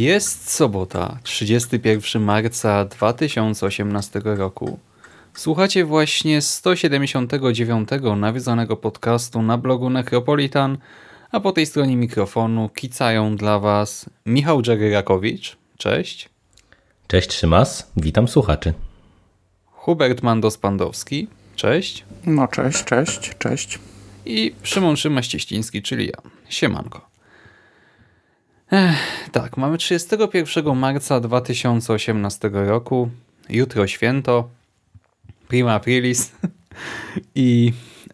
Jest sobota, 31 marca 2018 roku. Słuchacie właśnie 179 nawiedzonego podcastu na blogu Necropolitan, a po tej stronie mikrofonu kicają dla Was Michał Dżeryrakowicz, cześć. Cześć Szymas, witam słuchaczy. Hubert Mandos-Pandowski, cześć. No cześć, cześć, cześć. I Szymon Szymaś-Cieściński, czyli ja. Siemanko. Ech, tak, mamy 31 marca 2018 roku, jutro święto, prima aprilis. I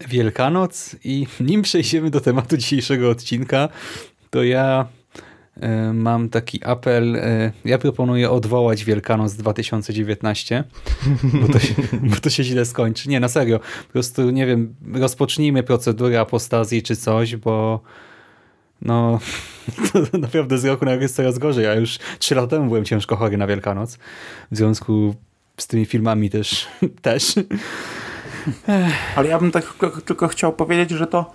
Wielkanoc. I nim przejdziemy do tematu dzisiejszego odcinka, to ja e, mam taki apel, e, ja proponuję odwołać Wielkanoc 2019, bo to, się, bo to się źle skończy. Nie, na serio, po prostu nie wiem, rozpocznijmy procedurę apostazji czy coś, bo no, to naprawdę z roku na rok jest coraz gorzej. Ja już trzy lata temu byłem ciężko chory na Wielkanoc. W związku z tymi filmami też. też. Ale ja bym tak tylko, tylko chciał powiedzieć, że to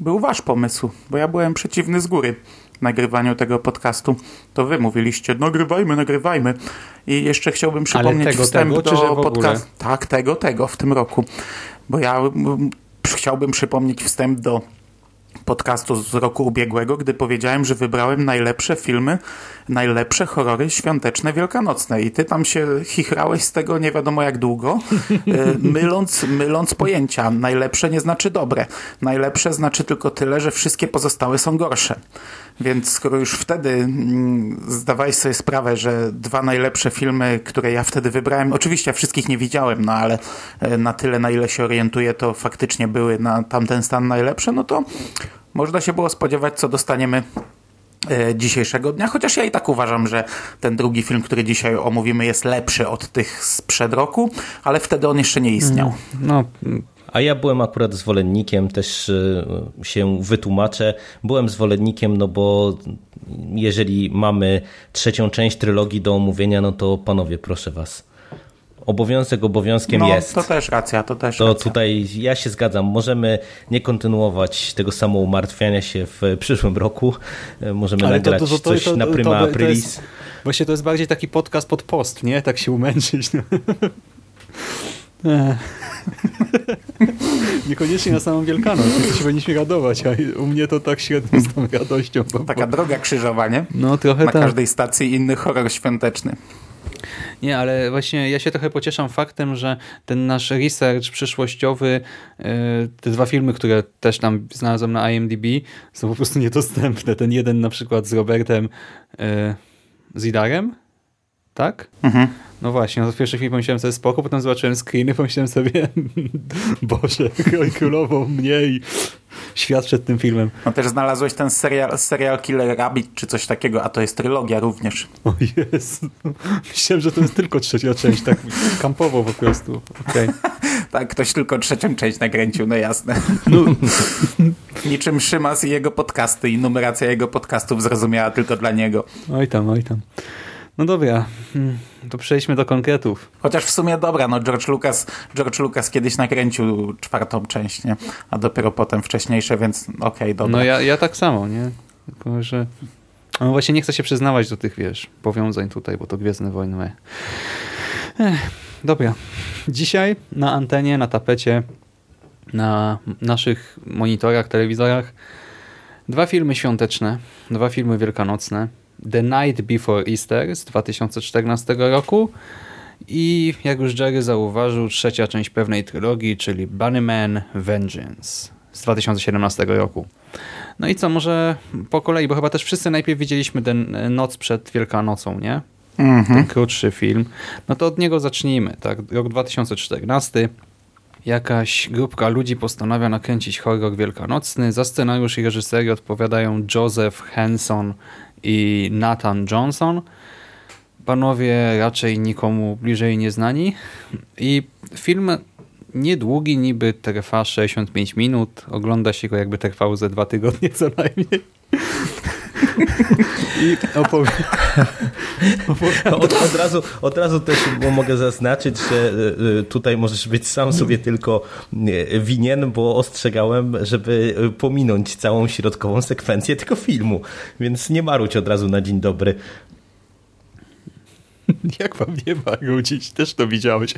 był wasz pomysł, bo ja byłem przeciwny z góry nagrywaniu tego podcastu. To wy mówiliście, nagrywajmy, nagrywajmy. I jeszcze chciałbym przypomnieć tego, wstęp tego, do podcastu. Tak, tego, tego w tym roku. Bo ja mm, chciałbym przypomnieć wstęp do podcastu z roku ubiegłego, gdy powiedziałem, że wybrałem najlepsze filmy, najlepsze horrory świąteczne, wielkanocne. I ty tam się chichrałeś z tego nie wiadomo jak długo, myląc, myląc pojęcia. Najlepsze nie znaczy dobre. Najlepsze znaczy tylko tyle, że wszystkie pozostałe są gorsze. Więc skoro już wtedy mm, zdawałeś sobie sprawę, że dwa najlepsze filmy, które ja wtedy wybrałem, oczywiście ja wszystkich nie widziałem, no ale na tyle, na ile się orientuję, to faktycznie były na tamten stan najlepsze, no to można się było spodziewać, co dostaniemy dzisiejszego dnia, chociaż ja i tak uważam, że ten drugi film, który dzisiaj omówimy jest lepszy od tych sprzed roku, ale wtedy on jeszcze nie istniał. No, a ja byłem akurat zwolennikiem, też się wytłumaczę. Byłem zwolennikiem, no bo jeżeli mamy trzecią część trylogii do omówienia, no to panowie, proszę was. Obowiązek obowiązkiem no, jest. To też racja, to też To racja. tutaj ja się zgadzam. Możemy nie kontynuować tego samo umartwiania się w przyszłym roku. Możemy Ale nagrać to- to- to- coś to- na to- prima aprilis. jest- Właśnie to jest bardziej taki podcast pod post, nie? Tak się umęczyć. No. Ech. Niekoniecznie na samą Wielkanoc, to się powinniśmy radować, a u mnie to tak średnio z tą radością. Bo, Taka droga krzyżowa, nie? no trochę Na tak. każdej stacji inny horror świąteczny. Nie, ale właśnie ja się trochę pocieszam faktem, że ten nasz research przyszłościowy, yy, te dwa filmy, które też tam znalazłem na IMDb, są po prostu niedostępne. Ten jeden na przykład z Robertem yy, Zidarem, tak? Mhm. No właśnie, no w pierwszej chwili pomyślałem sobie spoko, potem zobaczyłem screeny, pomyślałem sobie Boże, oj królową mnie i świat przed tym filmem. No też znalazłeś ten serial, serial Killer Rabbit czy coś takiego, a to jest trylogia również. O Jezu. Myślałem, że to jest tylko trzecia część, tak kampowo po prostu. Okej. Tak, ktoś tylko trzecią część nakręcił, no jasne. No, Niczym Szymas i jego podcasty i numeracja jego podcastów zrozumiała tylko dla niego. oj tam, oj tam. No dobra, hmm, to przejdźmy do konkretów. Chociaż w sumie dobra, no George Lucas, George Lucas kiedyś nakręcił czwartą część, nie? A dopiero potem wcześniejsze, więc okej, dobra. No ja, ja tak samo, nie? Tylko, że no właśnie nie chcę się przyznawać do tych, wiesz, powiązań tutaj, bo to Gwiezdne Wojny. Ech, dobra. Dzisiaj na antenie, na tapecie, na naszych monitorach, telewizorach dwa filmy świąteczne, dwa filmy wielkanocne. The Night Before Easter z 2014 roku i jak już Jerry zauważył, trzecia część pewnej trylogii, czyli Bunnyman Vengeance z 2017 roku. No i co, może po kolei, bo chyba też wszyscy najpierw widzieliśmy ten Noc przed Wielkanocą, nie? Ten krótszy film. No to od niego zacznijmy, tak? Rok 2014. Jakaś grupka ludzi postanawia nakręcić horror wielkanocny. Za scenariusz i reżyserię odpowiadają Joseph Henson i Nathan Johnson. Panowie raczej nikomu bliżej nieznani. I film niedługi, niby trwa 65 minut. Ogląda się go jakby trwał ze dwa tygodnie co najmniej. I opowie... Od, od, razu, od razu też mogę zaznaczyć, że y, y, tutaj możesz być sam sobie tylko y, winien, bo ostrzegałem, żeby pominąć całą środkową sekwencję tego filmu. Więc nie maruć od razu na dzień dobry. Jak wam nie marudzić? Też to widziałeś.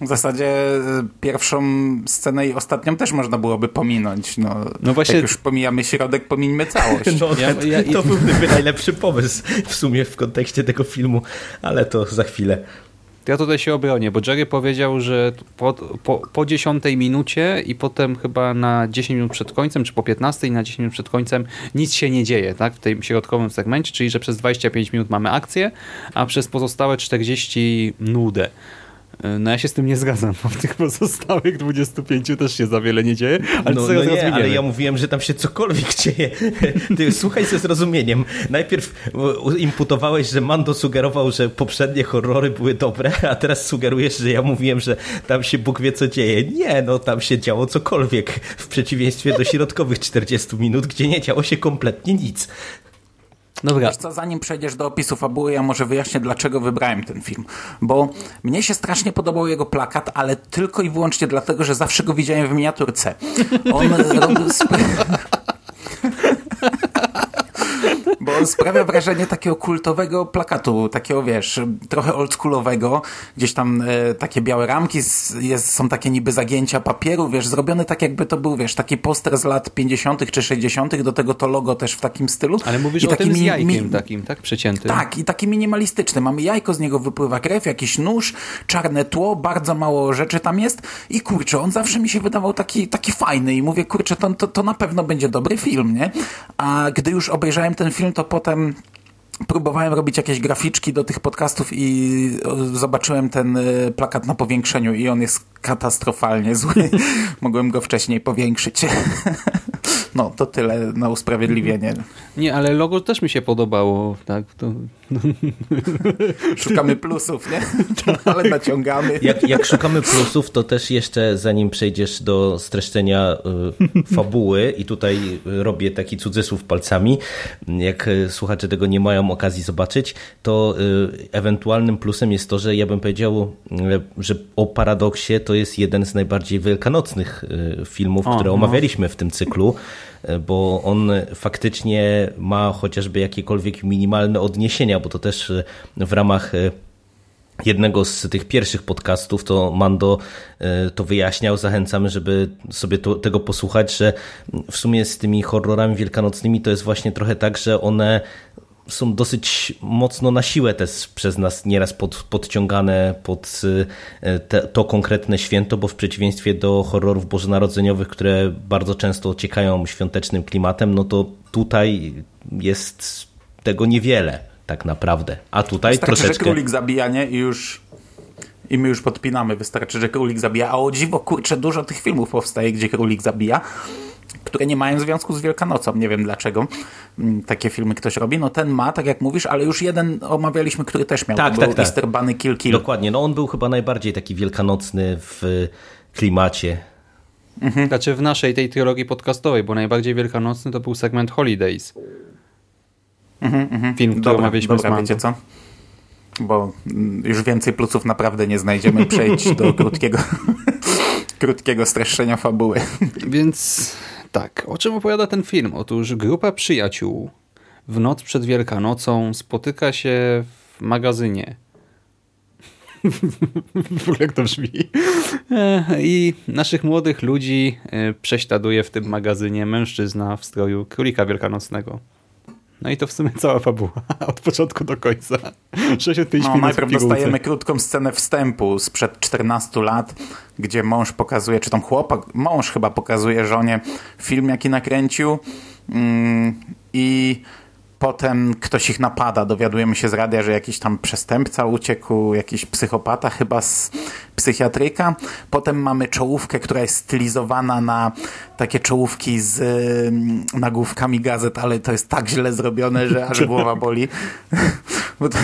W zasadzie y, pierwszą scenę i ostatnią też można byłoby pominąć. No, no właśnie... Jak już pomijamy środek, pomińmy całość. No, ja, ja, to byłby najlepszy pomysł w sumie w kontekście tego filmu, ale to za chwilę. Ja tutaj się obronię, bo Jerry powiedział, że po, po, po 10 minucie i potem chyba na 10 minut przed końcem, czy po 15 i na 10 minut przed końcem nic się nie dzieje tak, w tym środkowym segmencie, czyli że przez 25 minut mamy akcję, a przez pozostałe 40 nudę. No ja się z tym nie zgadzam, bo w tych pozostałych 25 też się za wiele nie dzieje, ale no, no nie, ale ja mówiłem, że tam się cokolwiek dzieje. Ty słuchaj ze zrozumieniem. Najpierw imputowałeś, że Mando sugerował, że poprzednie horrory były dobre, a teraz sugerujesz, że ja mówiłem, że tam się Bóg wie co dzieje. Nie, no tam się działo cokolwiek, w przeciwieństwie do środkowych 40 minut, gdzie nie działo się kompletnie nic. Dobra. Wiesz co, zanim przejdziesz do opisu fabuły, ja może wyjaśnię, dlaczego wybrałem ten film. Bo mnie się strasznie podobał jego plakat, ale tylko i wyłącznie dlatego, że zawsze go widziałem w miniaturce. On robił... bo on sprawia wrażenie takiego kultowego plakatu, takiego wiesz, trochę oldschoolowego, gdzieś tam e, takie białe ramki, jest, są takie niby zagięcia papieru, wiesz, zrobione tak jakby to był, wiesz, taki poster z lat 50 czy 60 do tego to logo też w takim stylu. Ale mówisz I o tym z jajkiem mi, takim, tak? Przeciętym. Tak, i taki minimalistyczny. Mamy jajko, z niego wypływa krew, jakiś nóż, czarne tło, bardzo mało rzeczy tam jest i kurczę, on zawsze mi się wydawał taki, taki fajny i mówię, kurczę, to, to, to na pewno będzie dobry film, nie? A gdy już obejrzałem ten film, to potem próbowałem robić jakieś graficzki do tych podcastów i zobaczyłem ten y, plakat na powiększeniu i on jest katastrofalnie zły. Mogłem go wcześniej powiększyć. No, to tyle na usprawiedliwienie. Nie, ale logo też mi się podobało. Tak, to... Szukamy plusów, nie? Ale naciągamy. Jak, jak szukamy plusów, to też jeszcze zanim przejdziesz do streszczenia y, fabuły i tutaj robię taki cudzysłów palcami, jak słuchacze tego nie mają okazji zobaczyć, to y, ewentualnym plusem jest to, że ja bym powiedział, y, że o paradoksie to jest jeden z najbardziej wielkanocnych filmów, o, które no. omawialiśmy w tym cyklu. E, bo on faktycznie ma chociażby jakiekolwiek minimalne odniesienia, bo to też e, w ramach e, jednego z tych pierwszych podcastów, to Mando to wyjaśniał. Zachęcamy, żeby sobie to, tego posłuchać, że w sumie z tymi horrorami wielkanocnymi to jest właśnie trochę tak, że one są dosyć mocno na siłę też przez nas nieraz pod, podciągane pod e, te, to konkretne święto, bo w przeciwieństwie do horrorów bożonarodzeniowych, które bardzo często ociekają świątecznym klimatem, no to tutaj jest tego niewiele tak naprawdę. A tutaj Wystarczy, troszeczkę... że królik zabija, nie? I już... I my już podpinamy. Wystarczy, że królik zabija. A o dziwo, kurczę, dużo tych filmów powstaje, gdzie królik zabija które nie mają związku z Wielkanocą. Nie wiem dlaczego mm, takie filmy ktoś robi. No ten ma, tak jak mówisz, ale już jeden omawialiśmy, który też miał. Tak, to tak, był tak. Easter Bunny Kill Kill. Dokładnie. No on był chyba najbardziej taki wielkanocny w klimacie. Mhm. Znaczy w naszej tej trilogii podcastowej, bo najbardziej wielkanocny to był segment Holidays. Mhm, mhm. Film, który dobra, omawialiśmy dobra, z wiecie co? Bo mm, już więcej plusów naprawdę nie znajdziemy. Przejdź do krótkiego, krótkiego streszczenia fabuły. Więc tak, o czym opowiada ten film? Otóż grupa przyjaciół w noc przed Wielkanocą spotyka się w magazynie. w ogóle jak to brzmi. E, I naszych młodych ludzi e, prześladuje w tym magazynie mężczyzna w stroju królika wielkanocnego. No i to w sumie cała fabuła, od początku do końca. 65 No, minut najpierw dostajemy krótką scenę wstępu sprzed 14 lat, gdzie mąż pokazuje, czy tam chłopak, mąż chyba pokazuje żonie film, jaki nakręcił mm, i potem ktoś ich napada. Dowiadujemy się z radia, że jakiś tam przestępca uciekł, jakiś psychopata chyba z psychiatryka. Potem mamy czołówkę, która jest stylizowana na takie czołówki z mm, nagłówkami gazet, ale to jest tak źle zrobione, że aż głowa boli. Bo to,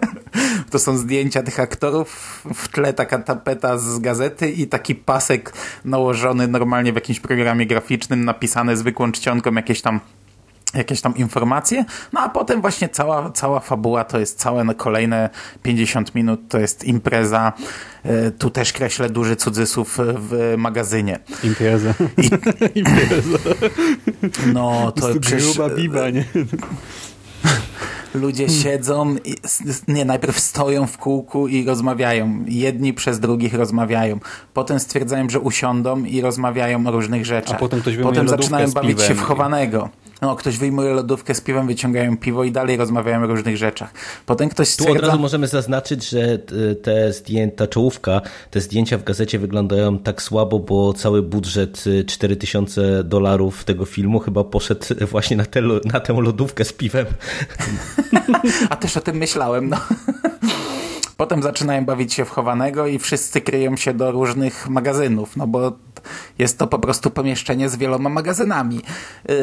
to są zdjęcia tych aktorów, w tle taka tapeta z gazety i taki pasek nałożony normalnie w jakimś programie graficznym, napisane zwykłą czcionką jakieś tam jakieś tam informacje, no a potem właśnie cała, cała fabuła to jest całe kolejne 50 minut, to jest impreza, E, tu też kreślę duży cudzysłów w magazynie. Impreza. I, Impreza. no to przecież gruba biba, nie? ludzie siedzą, i, nie, najpierw stoją w kółku i rozmawiają. Jedni przez drugich rozmawiają. Potem stwierdzają, że usiądą i rozmawiają o różnych rzeczach. A potem ktoś Potem zaczynają bawić się w i- chowanego. No, ktoś wyjmuje lodówkę z piwem, wyciągają piwo i dalej rozmawiają o różnych rzeczach. Potem ktoś Tu od stwierdza... razu możemy zaznaczyć, że e, te zdjęcia, ta czołówka, te zdjęcia w gazecie wyglądają tak słabo, bo cały budżet e, 4000 dolarów tego filmu chyba poszedł właśnie na, te, na tę lodówkę z piwem. A też o tym myślałem, no. Potem zaczynają bawić się w chowanego i wszyscy kryją się do różnych magazynów, no bo jest to po prostu pomieszczenie z wieloma magazynami. Yy,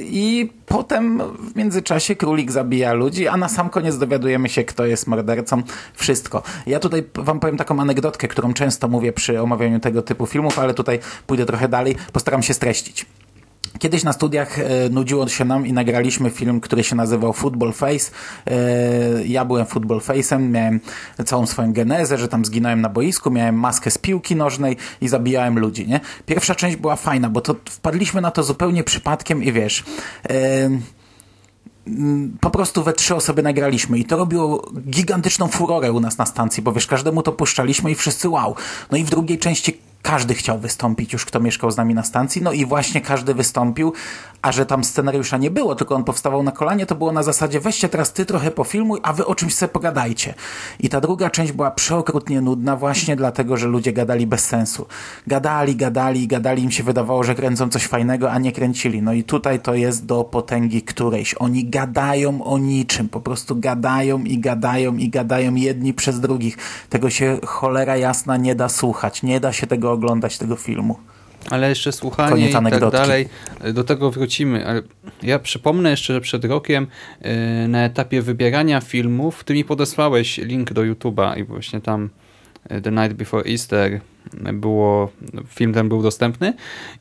I potem w międzyczasie królik zabija ludzi, a na sam koniec dowiadujemy się, kto jest mordercą. Wszystko. Ja tutaj wam powiem taką anegdotkę, którą często mówię przy omawianiu tego typu filmów, ale tutaj pójdę trochę dalej, postaram się streścić. Kiedyś na studiach e, nudziło się nam i nagraliśmy film, który się nazywał Football Face. E, ja byłem Football Face'em, miałem całą swoją genezę, że tam zginąłem na boisku, miałem maskę z piłki nożnej i zabijałem ludzi, nie? Pierwsza część była fajna, bo to wpadliśmy na to zupełnie przypadkiem i wiesz... E, po prostu we trzy osoby nagraliśmy i to robiło gigantyczną furorę u nas na stacji, bo wiesz, każdemu to puszczaliśmy i wszyscy wow. No i w drugiej części każdy chciał wystąpić już, kto mieszkał z nami na stacji, no i właśnie każdy wystąpił, a że tam scenariusza nie było, tylko on powstawał na kolanie, to było na zasadzie weźcie teraz ty trochę pofilmuj, a wy o czymś sobie pogadajcie. I ta druga część była przeokrutnie nudna właśnie dlatego, że ludzie gadali bez sensu. Gadali, gadali, gadali, im się wydawało, że kręcą coś fajnego, a nie kręcili. No i tutaj to jest do potęgi którejś. Oni gadają o niczym, po prostu gadają i gadają i gadają jedni przez drugich. Tego się cholera jasna nie da słuchać, nie da się tego oglądać, tego filmu. Ale jeszcze słuchanie i tak anegdotki. dalej, do tego wrócimy. Ale ja przypomnę jeszcze, że przed rokiem yy, na etapie wybierania filmów, ty mi podesłałeś link do YouTube'a i właśnie tam yy, The Night Before Easter było, film ten był dostępny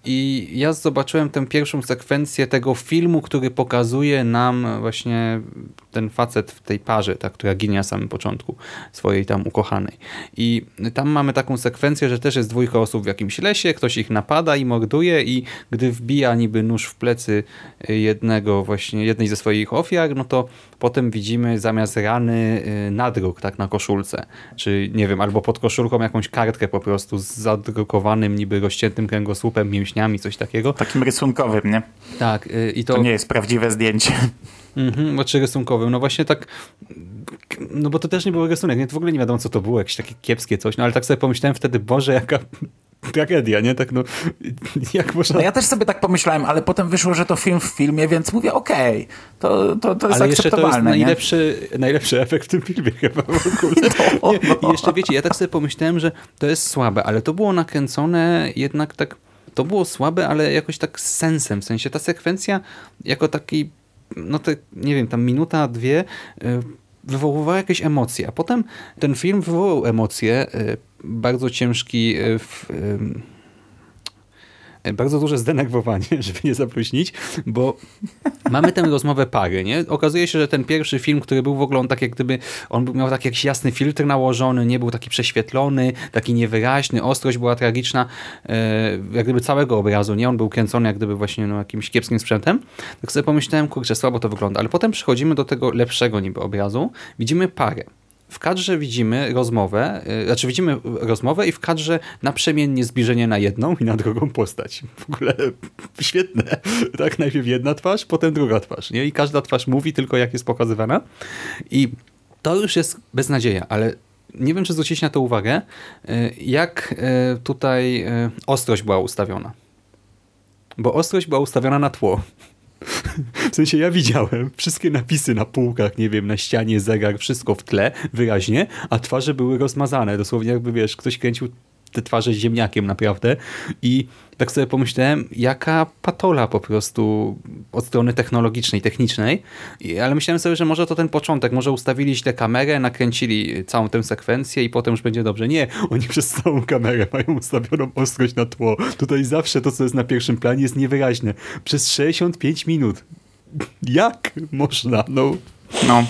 i ja zobaczyłem tę pierwszą sekwencję tego filmu, który pokazuje nam właśnie ten facet w tej parze, ta, która ginie na samym początku swojej tam ukochanej. I tam mamy taką sekwencję, że też jest dwójka osób w jakimś lesie, ktoś ich napada i morduje i gdy wbija niby nóż w plecy jednego właśnie, jednej ze swoich ofiar, no to potem widzimy zamiast rany y, nadruk tak na koszulce, czy nie wiem, albo pod koszulką jakąś kartkę po prostu z zadrukowanym niby rozciętym kręgosłupem, mięśniami, coś takiego. Takim rysunkowym, nie? Tak, y, i To nie jest prawdziwe zdjęcie. Mhm, znaczy rysunkowym. No właśnie tak, no bo to też nie był rysunek, nie? To w ogóle nie wiadomo co to było, jakieś takie kiepskie coś, no ale tak sobie pomyślałem wtedy, Boże, jaka tragedia, nie? Tak no, jak można... No ja też sobie tak pomyślałem, ale potem wyszło, że to film w filmie, więc mówię, okej, to, to, to jest Ale jeszcze to jest nie? najlepszy, najlepszy efekt w tym filmie chyba w ogóle. Nie, I jeszcze wiecie, ja tak sobie pomyślałem, że to jest słabe, ale to było nakręcone jednak tak, to było słabe, ale jakoś tak z sensem, w sensie ta sekwencja jako taki, no te, nie wiem, tam minuta, dwie y, wywoływała jakieś emocje, a potem ten film wywołał emocje, y, bardzo ciężki y, w, bardzo duże zdenerwowanie, żeby nie zapluźnić, bo mamy tę rozmowę pary, nie? Okazuje się, że ten pierwszy film, który był w ogóle on tak jak gdyby, on miał taki jakiś jasny filtr nałożony, nie był taki prześwietlony, taki niewyraźny, ostrość była tragiczna, e, jak gdyby całego obrazu, nie? On był kręcony jak gdyby właśnie no, jakimś kiepskim sprzętem. Tak sobie pomyślałem, kurczę, słabo to wygląda, ale potem przechodzimy do tego lepszego niby obrazu, widzimy parę w kadrze widzimy rozmowę, y, znaczy widzimy rozmowę i w kadrze naprzemiennie zbliżenie na jedną i na drugą postać. W ogóle świetne. Tak, najpierw jedna twarz, potem druga twarz. Nie? I każda twarz mówi tylko jak jest pokazywana. I to już jest beznadzieja, ale nie wiem, czy zwrócić na to uwagę, y, jak y, tutaj ostrość była ustawiona. Bo ostrość była ustawiona na tło. W sensie ja widziałem wszystkie napisy na półkach, nie wiem, na ścianie, zegar, wszystko w tle, wyraźnie, a twarze były rozmazane. Dosłownie jakby, wiesz, ktoś kręcił te twarze ziemniakiem naprawdę i tak sobie pomyślałem, jaka patola po prostu od strony technologicznej, technicznej, ale myślałem sobie, że może to ten początek, może ustawili źle kamerę, nakręcili całą tę sekwencję i potem już będzie dobrze. Nie, oni przez całą kamerę mają ustawioną ostrość na tło. Tutaj zawsze to, co jest na pierwszym planie jest niewyraźne. Przez 65 minut. Jak można? No. No.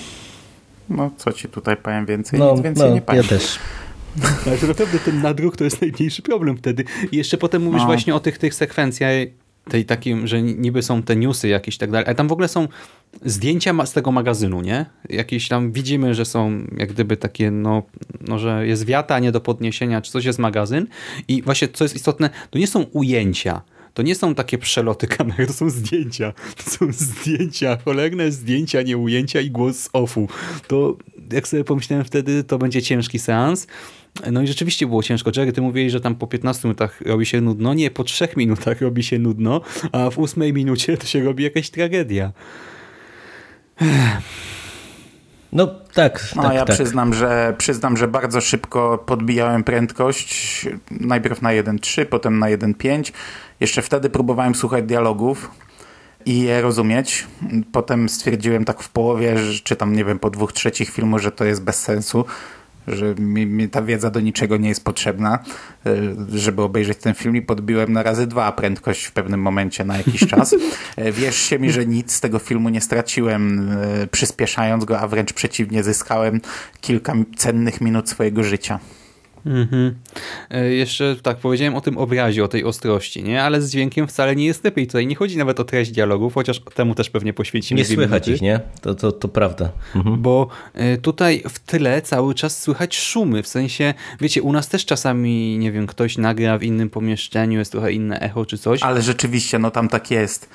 No, co ci tutaj powiem więcej? No, Nic więcej no, nie powiem. Ja też. Ale to naprawdę ten nadruk to jest najmniejszy problem wtedy. I jeszcze potem mówisz no. właśnie o tych, tych sekwencjach, tej takim, że niby są te newsy jakieś i tak dalej, ale tam w ogóle są zdjęcia z tego magazynu, nie? Jakieś tam widzimy, że są jak gdyby takie, no, no że jest wiata, nie do podniesienia, czy coś jest magazyn i właśnie co jest istotne, to nie są ujęcia, to nie są takie przeloty kamery, to są zdjęcia. To są zdjęcia, cholerne zdjęcia, nie ujęcia i głos z offu. To jak sobie pomyślałem wtedy, to będzie ciężki seans. No i rzeczywiście było ciężko. Jerry, ty mówiłeś, że tam po 15 minutach robi się nudno. Nie, po 3 minutach robi się nudno, a w 8 minucie to się robi jakaś tragedia. No tak. No tak, ja tak. Przyznam, że, przyznam, że bardzo szybko podbijałem prędkość. Najpierw na 1.3, potem na 1.5. Jeszcze wtedy próbowałem słuchać dialogów i je rozumieć. Potem stwierdziłem tak w połowie, czy tam nie wiem, po dwóch trzecich filmu, że to jest bez sensu że mi, mi, ta wiedza do niczego nie jest potrzebna, e, żeby obejrzeć ten film i podbiłem na razy dwa prędkość w pewnym momencie na jakiś czas. E, wierzcie mi, że nic z tego filmu nie straciłem e, przyspieszając go, a wręcz przeciwnie, zyskałem kilka cennych minut swojego życia. Mhm. E, jeszcze tak, powiedziałem o tym obrazie, o tej ostrości, nie? Ale z dźwiękiem wcale nie jest lepiej. Tutaj nie chodzi nawet o treść dialogów, chociaż temu też pewnie poświęcimy Nie słychać ich, nie? To, to, to prawda. Mhm. Bo e, tutaj w tyle cały czas słychać szumy, w sensie, wiecie, u nas też czasami, nie wiem, ktoś nagra w innym pomieszczeniu, jest trochę inne echo czy coś. Ale rzeczywiście, no tam tak jest.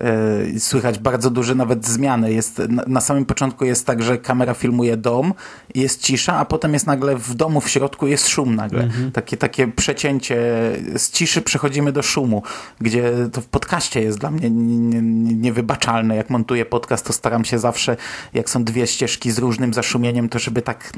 E, słychać bardzo duże nawet zmiany. Jest, na samym początku jest tak, że kamera filmuje dom, jest cisza, a potem jest nagle w domu w środku jest szum nagle. Mhm. Takie, takie przecięcie z ciszy przechodzimy do szumu, gdzie to w podcaście jest dla mnie niewybaczalne. Jak montuję podcast, to staram się zawsze, jak są dwie ścieżki z różnym zaszumieniem, to żeby tak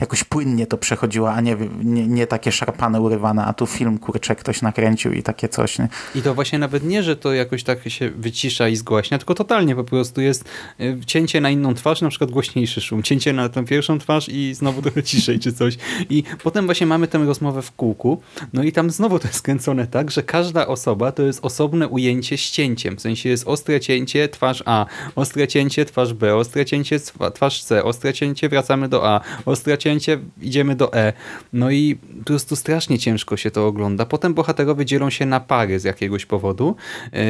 jakoś płynnie to przechodziło, a nie, nie, nie takie szarpane, urywane, a tu film, kurczę, ktoś nakręcił i takie coś. Nie? I to właśnie nawet nie, że to jakoś tak się wyci cisza i zgłaśnia, tylko totalnie po prostu jest y, cięcie na inną twarz, na przykład głośniejszy szum, cięcie na tę pierwszą twarz i znowu trochę ciszej czy coś. I potem właśnie mamy tę rozmowę w kółku, no i tam znowu to jest skręcone tak, że każda osoba to jest osobne ujęcie z cięciem, w sensie jest ostre cięcie, twarz A, ostre cięcie, twarz B, ostre cięcie, twarz C, ostre cięcie, wracamy do A, ostre cięcie, idziemy do E. No i po prostu strasznie ciężko się to ogląda. Potem bohaterowie dzielą się na pary z jakiegoś powodu,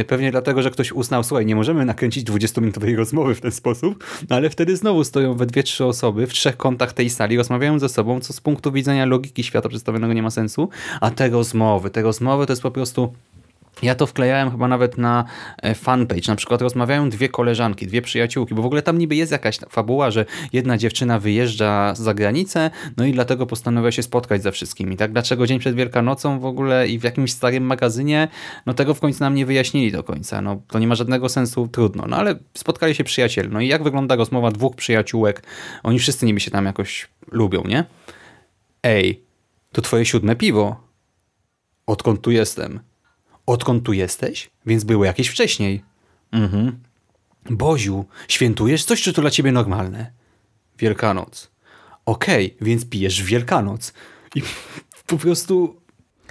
y, pewnie dlatego, że ktoś uznał, słuchaj, nie możemy nakręcić 20-minutowej rozmowy w ten sposób, no ale wtedy znowu stoją we dwie, trzy osoby w trzech kątach tej sali, rozmawiają ze sobą, co z punktu widzenia logiki świata przedstawionego nie ma sensu, a te rozmowy, te rozmowy to jest po prostu ja to wklejałem chyba nawet na e, fanpage. Na przykład rozmawiają dwie koleżanki, dwie przyjaciółki, bo w ogóle tam niby jest jakaś fabuła, że jedna dziewczyna wyjeżdża za granicę, no i dlatego postanawia się spotkać ze wszystkimi. Tak? Dlaczego dzień przed Wielkanocą w ogóle i w jakimś starym magazynie, no tego w końcu nam nie wyjaśnili do końca. No to nie ma żadnego sensu, trudno. No ale spotkali się przyjaciele. No i jak wygląda rozmowa dwóch przyjaciółek? Oni wszyscy niby się tam jakoś lubią, nie? Ej, to twoje siódme piwo. Odkąd tu jestem? Odkąd tu jesteś? Więc było jakieś wcześniej. Mhm. Boziu, świętujesz coś, czy to dla ciebie normalne? Wielkanoc. Okej, okay, więc pijesz w Wielkanoc. I po prostu...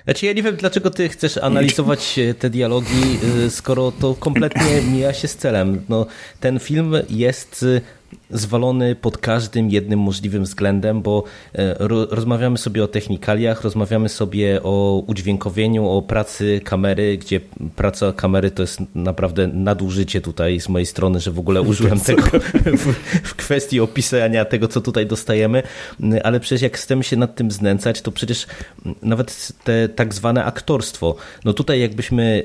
Znaczy ja nie wiem, dlaczego ty chcesz analizować te dialogi, y, skoro to kompletnie mija się z celem. No, ten film jest y, zwalony pod każdym jednym możliwym względem, bo e, ro, rozmawiamy sobie o technikaliach, rozmawiamy sobie o udźwiękowieniu, o pracy kamery, gdzie praca kamery to jest naprawdę nadużycie tutaj z mojej strony, że w ogóle użyłem tego w, w kwestii opisania tego, co tutaj dostajemy, ale przecież jak chcemy się nad tym znęcać, to przecież nawet te tak zwane aktorstwo, no tutaj jakbyśmy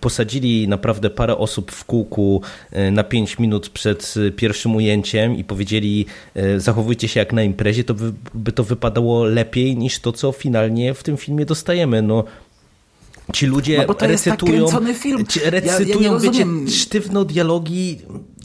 posadzili naprawdę parę osób w kółku e, na 5 minut przed pierwszym ujęciem, i powiedzieli e, zachowujcie się jak na imprezie, to by, by to wypadało lepiej niż to, co finalnie w tym filmie dostajemy. No, Ci ludzie no bo to recytują, jest tak film. recytują ja, ja wiecie, sztywno dialogi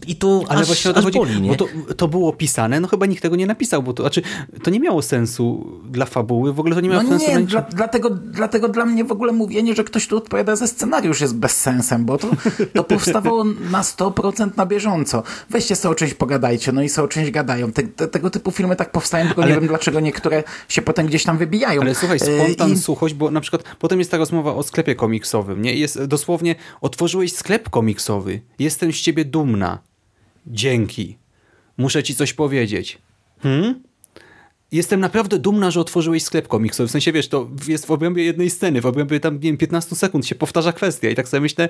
i to Ale aż, właśnie o to chodzi, boli, nie? Bo to, to było pisane, no chyba nikt tego nie napisał, bo to, znaczy, to nie miało sensu dla fabuły, w ogóle to nie miało no sensu. Nie, dla, dlatego, dlatego dla mnie w ogóle mówienie, że ktoś tu odpowiada za scenariusz jest bez sensem, bo to, to powstawało na 100% na bieżąco. Weźcie sobie o czymś pogadajcie, no i sobie o czymś gadają. Te, te, tego typu filmy tak powstają, tylko ale, nie wiem dlaczego niektóre się potem gdzieś tam wybijają. Ale słuchaj, spontan, I... suchość, bo na przykład potem jest ta rozmowa o sklepie komiksowym, nie? Jest dosłownie, otworzyłeś sklep komiksowy, jestem z ciebie dumna. Dzięki. Muszę ci coś powiedzieć. Hmm? Jestem naprawdę dumna, że otworzyłeś sklep komiksowy. W sensie, wiesz, to jest w obrębie jednej sceny, w obrębie tam, nie wiem, 15 sekund się powtarza kwestia i tak sobie myślę,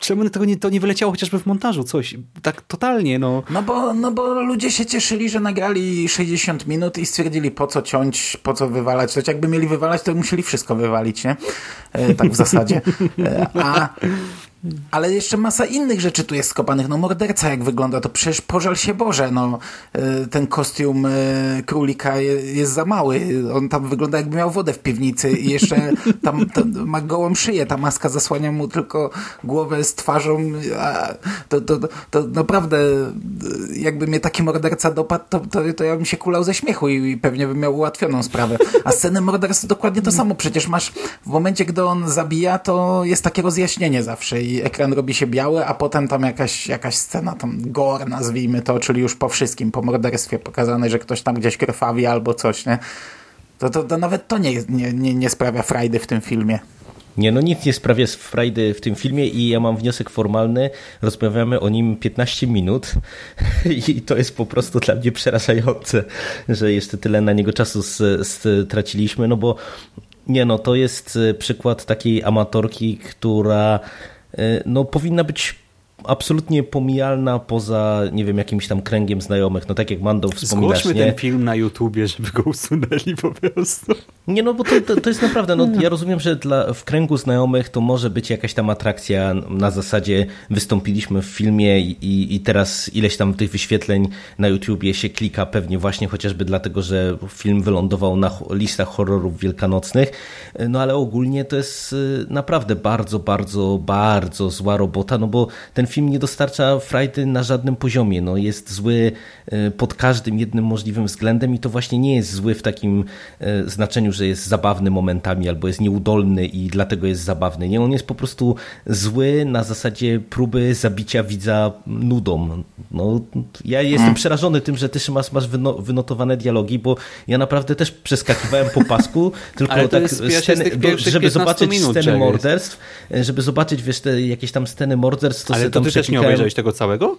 czemu tego nie, to nie wyleciało chociażby w montażu coś, tak totalnie, no. No bo, no bo ludzie się cieszyli, że nagrali 60 minut i stwierdzili po co ciąć, po co wywalać, to jakby mieli wywalać, to musieli wszystko wywalić, nie? E, tak w zasadzie. E, a ale jeszcze masa innych rzeczy tu jest skopanych. No morderca jak wygląda, to przecież pożal się Boże. No, e, ten kostium e, królika jest za mały. On tam wygląda jakby miał wodę w piwnicy i jeszcze tam, tam ma gołą szyję. Ta maska zasłania mu tylko głowę z twarzą. To, to, to, to naprawdę jakby mnie taki morderca dopadł, to, to, to ja bym się kulał ze śmiechu i, i pewnie bym miał ułatwioną sprawę. A sceny morderstwa dokładnie to samo. Przecież masz w momencie, gdy on zabija, to jest takie rozjaśnienie zawsze ekran robi się biały, a potem tam jakaś, jakaś scena, tam gore nazwijmy to, czyli już po wszystkim, po morderstwie pokazane, że ktoś tam gdzieś krwawi albo coś, nie? To, to, to nawet to nie, nie, nie, nie sprawia frajdy w tym filmie. Nie, no nic nie sprawia frajdy w tym filmie i ja mam wniosek formalny. Rozmawiamy o nim 15 minut i to jest po prostu dla mnie przerażające, że jeszcze tyle na niego czasu straciliśmy, no bo nie no, to jest przykład takiej amatorki, która no, powinna być absolutnie pomijalna poza, nie wiem, jakimś tam kręgiem znajomych. No tak jak Mando wspominasz, Zgłośmy nie? ten film na YouTubie, żeby go usunęli po prostu. Nie, no bo to, to, to jest naprawdę, no ja rozumiem, że dla, w kręgu znajomych to może być jakaś tam atrakcja na zasadzie wystąpiliśmy w filmie i, i teraz ileś tam tych wyświetleń na YouTubie się klika pewnie właśnie chociażby dlatego, że film wylądował na listach horrorów wielkanocnych, no ale ogólnie to jest y, naprawdę bardzo, bardzo, bardzo zła robota, no bo ten film nie dostarcza frajdy na żadnym poziomie. No, jest zły e, pod każdym jednym możliwym względem i to właśnie nie jest zły w takim e, znaczeniu, że jest zabawny momentami albo jest nieudolny i dlatego jest zabawny. Nie, on jest po prostu zły na zasadzie próby zabicia widza nudą. No, ja jestem hmm. przerażony tym, że ty masz, masz wynotowane dialogi, bo ja naprawdę też przeskakiwałem po pasku, tylko tak sceny, żeby zobaczyć sceny morderstw, e, żeby zobaczyć wiesz, te jakieś tam sceny morderstw, to Ale to ty też nie obejrzałeś tego całego?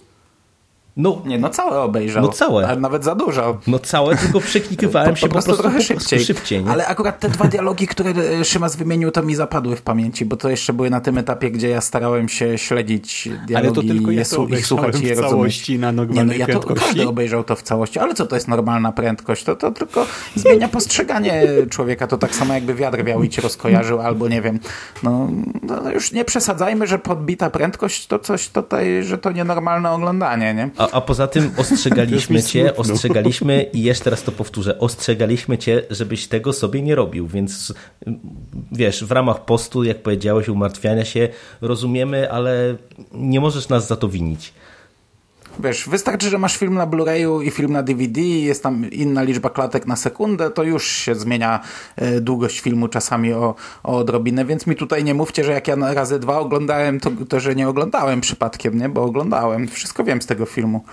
No, nie, no całe obejrzał. No całe. Ale nawet za dużo. No całe, tylko przeklikywałem się po, po, prostu, po prostu trochę szybciej. szybciej Ale akurat te dwa dialogi, które e, Szymas wymienił, to mi zapadły w pamięci, bo to jeszcze były na tym etapie, gdzie ja starałem się śledzić dialogi ale to tylko ja to i słuchać i je rozumieć. na nie, no, ja to każdy obejrzał to w całości, ale co to jest normalna prędkość? To, to tylko zmienia postrzeganie człowieka. To tak samo jakby wiatr wiał i cię rozkojarzył, albo nie wiem. No, no już nie przesadzajmy, że podbita prędkość to coś tutaj, że to nienormalne oglądanie, nie? A, a poza tym ostrzegaliśmy cię, ostrzegaliśmy i jeszcze raz to powtórzę, ostrzegaliśmy cię, żebyś tego sobie nie robił, więc wiesz, w ramach postu, jak powiedziałeś, umartwiania się, rozumiemy, ale nie możesz nas za to winić. Wiesz, wystarczy, że masz film na Blu-rayu i film na DVD, jest tam inna liczba klatek na sekundę, to już się zmienia e, długość filmu czasami o, o odrobinę, więc mi tutaj nie mówcie, że jak ja razy dwa oglądałem, to, to że nie oglądałem przypadkiem, nie? Bo oglądałem. Wszystko wiem z tego filmu.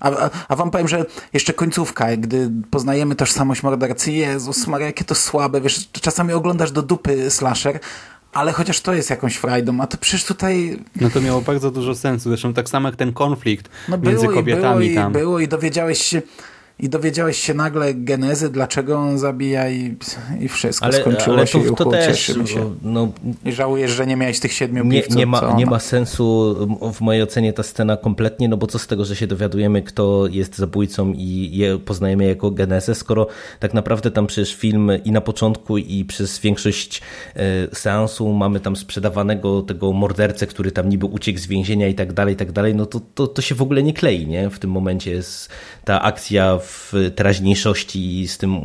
A, a, a, wam powiem, że jeszcze końcówka, gdy poznajemy tożsamość mordercy, Jezus Maria, jakie to słabe, wiesz, czasami oglądasz do dupy slasher, ale chociaż to jest jakąś frajdą, a to przecież tutaj No to miało bardzo dużo sensu. Zresztą tak samo jak ten konflikt no między było i kobietami było, tam. i było i dowiedziałeś się i dowiedziałeś się nagle genezy, dlaczego on zabija i, i wszystko Ale, skończyło ale się i to, uchu, też się. no, I żałujesz, że nie miałeś tych siedmiu nie, piwców, nie, ma, nie ma sensu w mojej ocenie ta scena kompletnie, no bo co z tego, że się dowiadujemy, kto jest zabójcą i je poznajemy jako genezę, skoro tak naprawdę tam przecież film i na początku i przez większość e, seansu mamy tam sprzedawanego tego mordercę, który tam niby uciekł z więzienia i tak dalej, i tak dalej, no to, to, to się w ogóle nie klei, nie? W tym momencie jest ta akcja w teraźniejszości z, tym,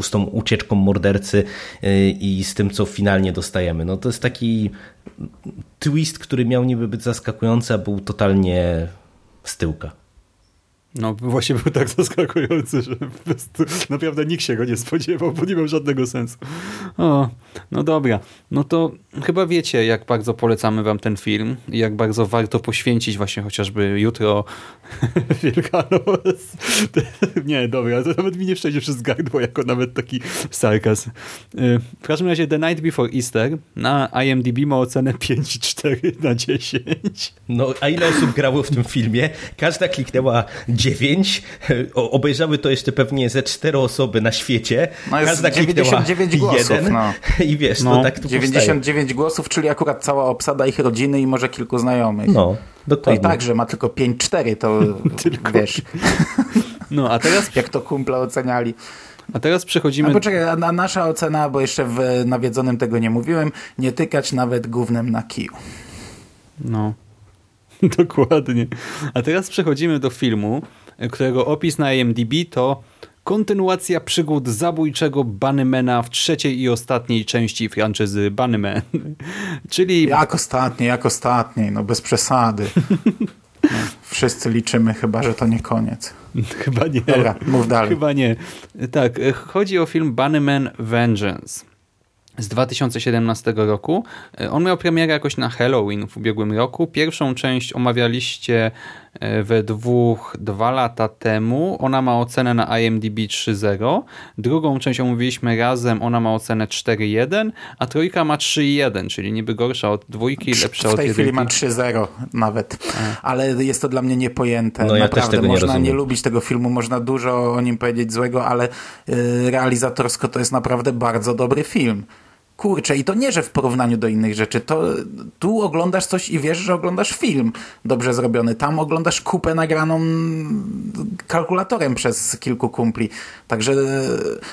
z tą ucieczką mordercy e, i z tym, co finalnie dostajemy. No to jest taki twist, który miał niby być zaskakujący, a był totalnie z tyłka. No właśnie był tak zaskakujący, że prostu naprawdę nikt się go nie spodziewał, bo nie miał żadnego sensu. O, no dobra. No to chyba wiecie, jak bardzo polecamy wam ten film i jak bardzo warto poświęcić właśnie chociażby jutro Wielkanoc. Nie, dobra, to nawet mi nie przejdzie przez gardło jako nawet taki sarkazm. Y, W każdym razie The Night Before Easter na IMDb ma ocenę 5,4 na 10. No, a ile osób grało w tym filmie? Każda kliknęła 9. O, obejrzały to jeszcze pewnie ze 4 osoby na świecie. No jest Każda kliknęła 99 głosów, 1. no. I wiesz, no, No, tak tu 99 głosów, czyli akurat cała obsada ich rodziny i może kilku znajomych. powstaje. No, To i dokładnie. tak, że ma tylko 5-4, to wiesz, No, a teraz, jak to kumple oceniali. a teraz przechodzimy... A poczekaj, a na- nasza ocena, bo jeszcze w nawiedzonym tego nie mówiłem, nie tykać nawet gównem na kiju. No, dokładnie. A teraz przechodzimy do filmu, którego opis na IMDb to kontynuacja przygód zabójczego Bunnymana w trzeciej i ostatniej części franczyzy Bunnyman. Czyli Jak ostatniej, jak ostatniej, no bez przesady. No, wszyscy liczymy chyba, że to nie koniec. chyba nie. Dobra, mów dalej. Chyba nie. Tak, e, chodzi o film Bunnyman Vengeance z 2017 roku. E, On miał premierę jakoś na Halloween w ubiegłym roku. Pierwszą część omawialiście we dwóch, dwa lata temu. Ona ma ocenę na IMDb 3.0. Drugą część omówiliśmy razem. Ona ma ocenę 4.1, a trójka ma 3.1, czyli niby gorsza od dwójki, lepsza w od tej chwili jedynki. ma 3-0 nawet, ale jest to dla mnie niepojęte. No ja też Naprawdę, tego nie można rozumiem. nie lubić tego filmu, można dużo o nim powiedzieć złego, ale y, realizatorsko to jest naprawdę bardzo dobry film. Kurczę, i to nie, że w porównaniu do innych rzeczy, to tu oglądasz coś i wiesz, że oglądasz film dobrze zrobiony. Tam oglądasz kupę nagraną kalkulatorem przez kilku kumpli. Także e,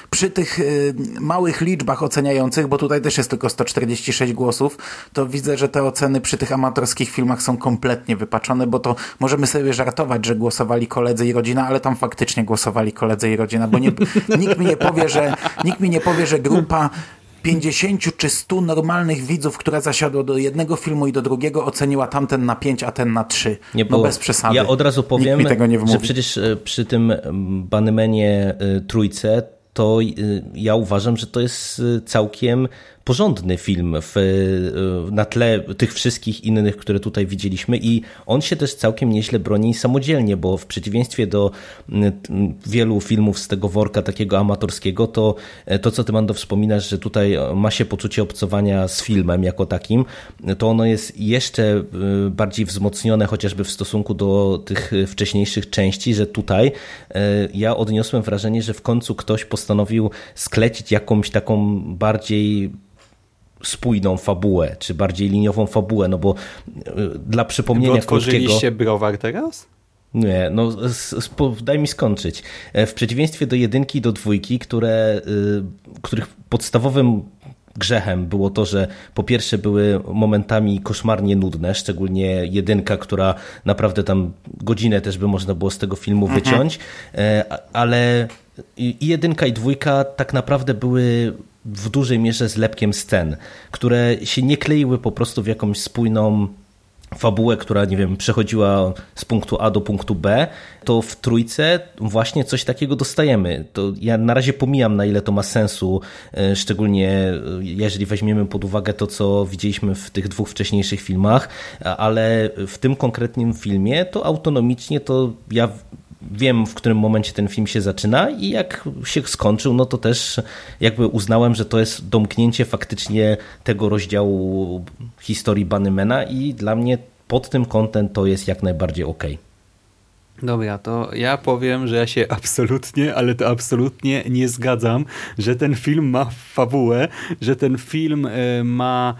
przy tych e, małych liczbach oceniających, bo tutaj też jest tylko 146 głosów, to widzę, że te oceny przy tych amatorskich filmach są kompletnie wypaczone, bo to możemy sobie żartować, że głosowali koledzy i rodzina, ale tam faktycznie głosowali koledzy i rodzina, bo nie, nikt mi nie powie, że nikt mi nie powie, że grupa 50 czy 100 normalnych widzów, która zasiadła do jednego filmu i do drugiego, oceniła tamten na 5, a ten na 3. Nie, no bo bez przesady. Ja od razu powiem, że przecież e, przy tym Banymenie e, trójce to e, ja uważam, że to jest całkiem porządny film w, e, na tle tych wszystkich innych, które tutaj widzieliśmy i on się też całkiem nieźle broni samodzielnie, bo w przeciwieństwie do wielu filmów z tego worka takiego amatorskiego, to e, to, co ty Mando wspominasz, że tutaj e, ma się poczucie obcowania z filmem jako takim, to ono jest jeszcze bardziej wzmocnione chociażby w stosunku do tych wcześniejszych części, że tutaj ja odniosłem wrażenie, że w końcu ktoś postanowił sklecić jakąś taką bardziej spójną fabułę, czy bardziej liniową fabułę, no bo e, dla Wy przypomnienia krótkiego... otworzyliście browar teraz? Nie, no daj mi skończyć. E, W przeciwieństwie do jedynki i do dwójki, które, y, których podstawowym grzechem było to, że po pierwsze były momentami koszmarnie nudne, szczególnie jedynka, która naprawdę tam godzinę też by można było z tego filmu wyciąć, e, a- ale i jedynka i dwójka tak naprawdę były w dużej mierze zlepkiem scen, które się nie kleiły po prostu w jakąś spójną fabułę, która, nie wiem, przechodziła z punktu A do punktu B, to w trójce właśnie coś takiego dostajemy. To ja na razie pomijam, na ile to ma sensu, e, szczególnie e, jeżeli weźmiemy pod uwagę to, co widzieliśmy w tych dwóch wcześniejszych filmach, ale w tym konkretnym filmie to autonomicznie to ja wiem, w którym momencie ten film się zaczyna i jak się skończył, no to też jakby uznałem, że to jest domknięcie faktycznie tego rozdziału historii Bunnymana i dla mnie pod tym kątem to jest jak najbardziej. Okay. Dobra, to ja powiem, że ja się absolutnie, ale to absolutnie nie zgadzam, że ten film ma fabułę, że ten film e, ma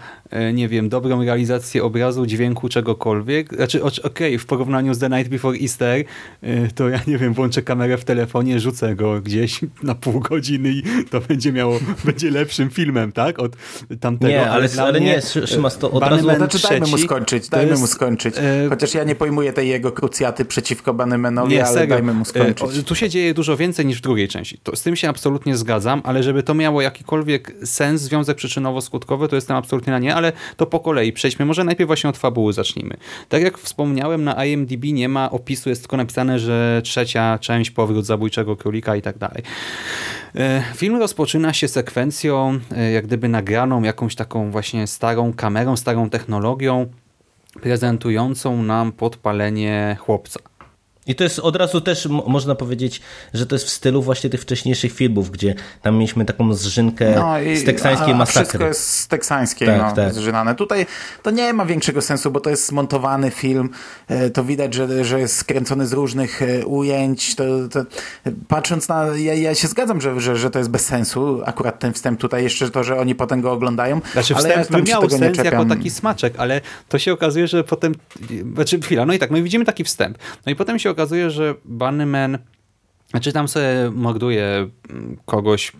nie wiem, dobrą realizację obrazu, dźwięku, czegokolwiek. Znaczy, okej, okay, w porównaniu z The Night Before Easter, e, to ja nie wiem, włączę kamerę w telefonie, rzucę go gdzieś na pół godziny i to będzie miało, będzie lepszym filmem, tak? Od tamtego. Nie, ale, ale, ale nie, Szymas, to od razu... Znaczy, dajmy mu skończyć, dajmy jest, mu skończyć. E, Chociaż ja nie pojmuję tej jego krucjaty przeciwko Bannymanowi, nie, ale serio. dajmy mu skończyć. Tu się dzieje dużo więcej niż w drugiej części. To, z tym się absolutnie zgadzam, ale żeby to miało jakikolwiek sens, związek przyczynowo-skutkowy, to jestem absolutnie na nie, ale to po kolei przejdźmy. Może najpierw właśnie od fabuły zacznijmy. Tak jak wspomniałem, na IMDb nie ma opisu, jest tylko napisane, że trzecia część, powrót zabójczego królika i tak dalej. E, film rozpoczyna się sekwencją, e, jak gdyby nagraną jakąś taką właśnie starą kamerą, starą technologią, prezentującą nam podpalenie chłopca. I to jest od razu też można powiedzieć, że to jest w stylu właśnie tych wcześniejszych filmów, gdzie tam mieliśmy taką zrzynkę no i, z teksańskiej masakry. Wszystko jest z teksańskiej tak, no, tak. zrzynane. Tutaj to nie ma większego sensu, bo to jest zmontowany film. E, to widać, że, że jest skręcony z różnych e, ujęć. To, to, patrząc na... Ja, ja się zgadzam, że, że, że to jest bez sensu. Akurat ten wstęp tutaj, jeszcze to, że oni potem go oglądają. Znaczy ale wstęp ja miał sens jako taki smaczek, ale to się okazuje, że potem... Znaczy chwila, no i tak, no i widzimy taki wstęp. No i potem się okazuje, że Bunnyman znaczy tam sobie morduje kogoś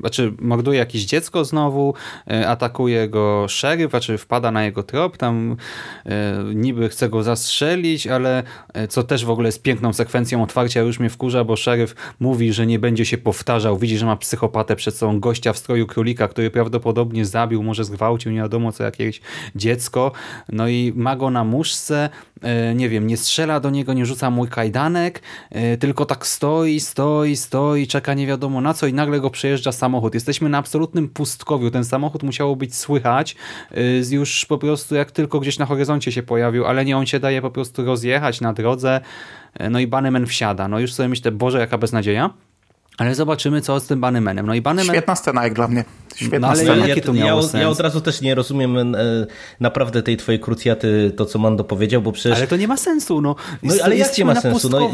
znaczy morduje jakieś dziecko znowu, e, atakuje go szeryf, znaczy wpada na jego trop, tam e, niby chce go zastrzelić, ale e, co też w ogóle jest piękną sekwencją otwarcia, już mnie wkurza, bo szeryf mówi, że nie będzie się powtarzał, widzi, że ma psychopatę przed sobą, gościa w stroju królika, który prawdopodobnie zabił, może zgwałcił, nie wiadomo co, jakieś dziecko, no i ma go na muszce, nie wiem, nie strzela do niego, nie rzuca mój kajdanek, tylko tak stoi, stoi, stoi, czeka nie wiadomo na co i nagle go przejeżdża samochód. Jesteśmy na absolutnym pustkowiu. Ten samochód musiało być słychać y, już po prostu jak tylko gdzieś na horyzoncie się pojawił, ale nie, on się daje po prostu rozjechać na drodze. No i Bannerman wsiada. No już sobie myślę, Boże, jaka beznadzieja. Ale zobaczymy, co z tym Bunnymanem. No i Bunnyman... Świetna scena jak dla mnie. Świetna no, ale scena. Jakie to miało ja, sens? ja od razu też nie rozumiem e, naprawdę tej twojej krucjaty, to co Mando powiedział, bo przecież... Ale to nie ma sensu, no. no ale jak nie ma sensu? No,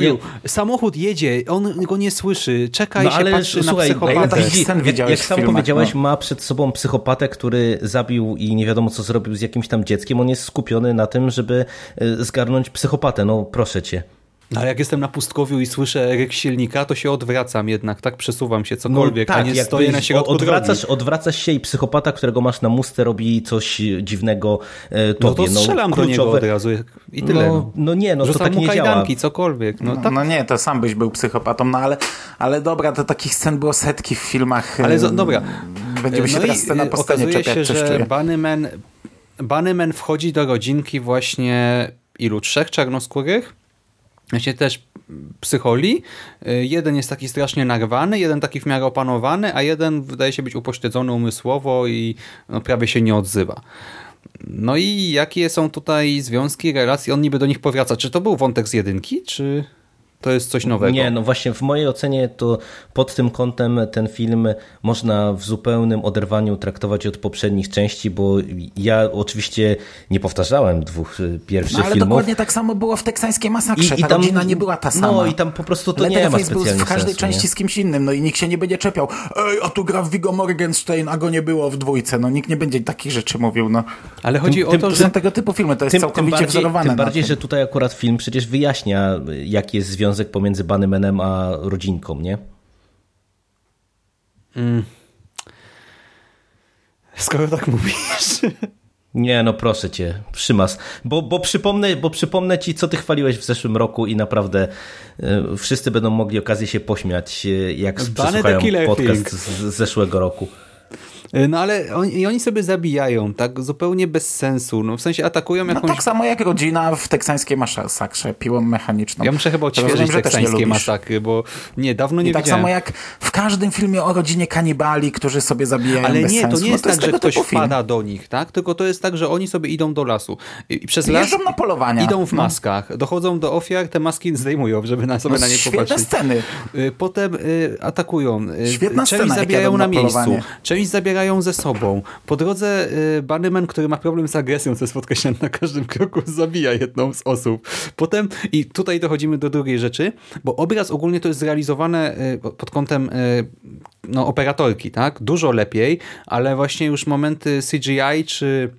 Samochód jedzie, on go nie słyszy, czeka no, i się ale, patrzy słuchaj, na psychopatę. Jak, jak, jak sam powiedziałeś, no. ma przed sobą psychopatę, który zabił i nie wiadomo co zrobił z jakimś tam dzieckiem. On jest skupiony na tym, żeby e, zgarnąć psychopatę. No proszę cię. No, ale jak jestem na pustkowiu i słyszę ryk silnika, to się odwracam jednak, tak? Przesuwam się cokolwiek, no, tak, a nie stoję na środku odwracasz, drogi. odwracasz się i psychopata, którego masz na mustę, robi coś dziwnego e, tobie. No to no, strzelam no, do niego od razu i tyle. No, no nie, no Rzucam to tak nie kajdanki, działa. cokolwiek. No, no, tak. no nie, to sam byś był psychopatą, no ale, ale dobra, to takich scen było setki w filmach. Ale z, dobra. Będziemy się no teraz scena po scenie okazuje się, że Bunnyman, Bunnyman wchodzi do rodzinki właśnie ilu? Trzech czarnoskórych? Właśnie też psycholi. Y, jeden jest taki strasznie narwany, jeden taki w miarę opanowany, a jeden wydaje się być upośledzony umysłowo i no, prawie się nie odzywa. No i jakie są tutaj związki, relacje? On niby do nich powraca. Czy to był wątek z jedynki, czy... To jest coś nowego. Nie, no właśnie w mojej ocenie to pod tym kątem ten film można w zupełnym oderwaniu traktować od poprzednich części, bo ja oczywiście nie powtarzałem dwóch y, pierwszych no, ale filmów. dokładnie tak samo było w teksańskiej masakrze. I, i ta tam, rodzina nie była ta sama. No i tam po prostu to nie ma specjalnie był w każdej sensu, części nie? z kimś innym, no i nikt się nie będzie czepiał. Ej, a tu gra w Viggo Morgenstein, a go nie było w dwójce. No nikt nie będzie takich rzeczy mówił, no. Ale chodzi tym, o to, że... są tego typu filmy, to jest tym, całkowicie tym bardziej, wzorowane Tym bardziej, że tutaj akurat film przecież wyjaśnia, jaki jest związek pomiędzy Bany Manem a rodzinką, nie? Mm. Skoro tak mówisz. Nie, no proszę cię, przymas. Bo, bo, przypomnę, bo przypomnę ci, co ty chwaliłeś w zeszłym roku i naprawdę y, wszyscy będą mogli okazję się pośmiać, y, jak przesłuchają podcast z, z zeszłego roku. Y, No ale oni, i oni sobie zabijają, tak zupełnie bez sensu. No w sensie atakują No jakąś... tak samo jak rodzina w teksańskiej masakrze piłą mechaniczną. Ja muszę chyba odświeżyć że nie teksańskie masakry, bo nie, dawno nie I tak widziałem. samo jak w każdym filmie o rodzinie kanibali, którzy sobie zabijają Ale bez nie, sensu. to nie no jest tak, że tego ktoś typu film. wpada do nich, tak? Tylko to jest tak, że oni sobie idą do lasu. I przez las na polowania. idą w No. maskach, dochodzą do ofiar, te maski zdejmują, żeby na sobie No, na nie świetne popatrzeć. sceny. Y, Potem y, atakują. Y, Świetna część scena, zabijają na na miejscu, część zabierają ze sobą. Po drodze y, Bunnyman, który ma problem z agresją, co jest podkreślane na każdym kroku, zabija jedną z osób. Potem, i tutaj dochodzimy do drugiej rzeczy, bo obraz ogólnie to jest zrealizowane y, pod kątem y, no, operatorki, tak? Dużo lepiej, ale właśnie już momenty CGI czy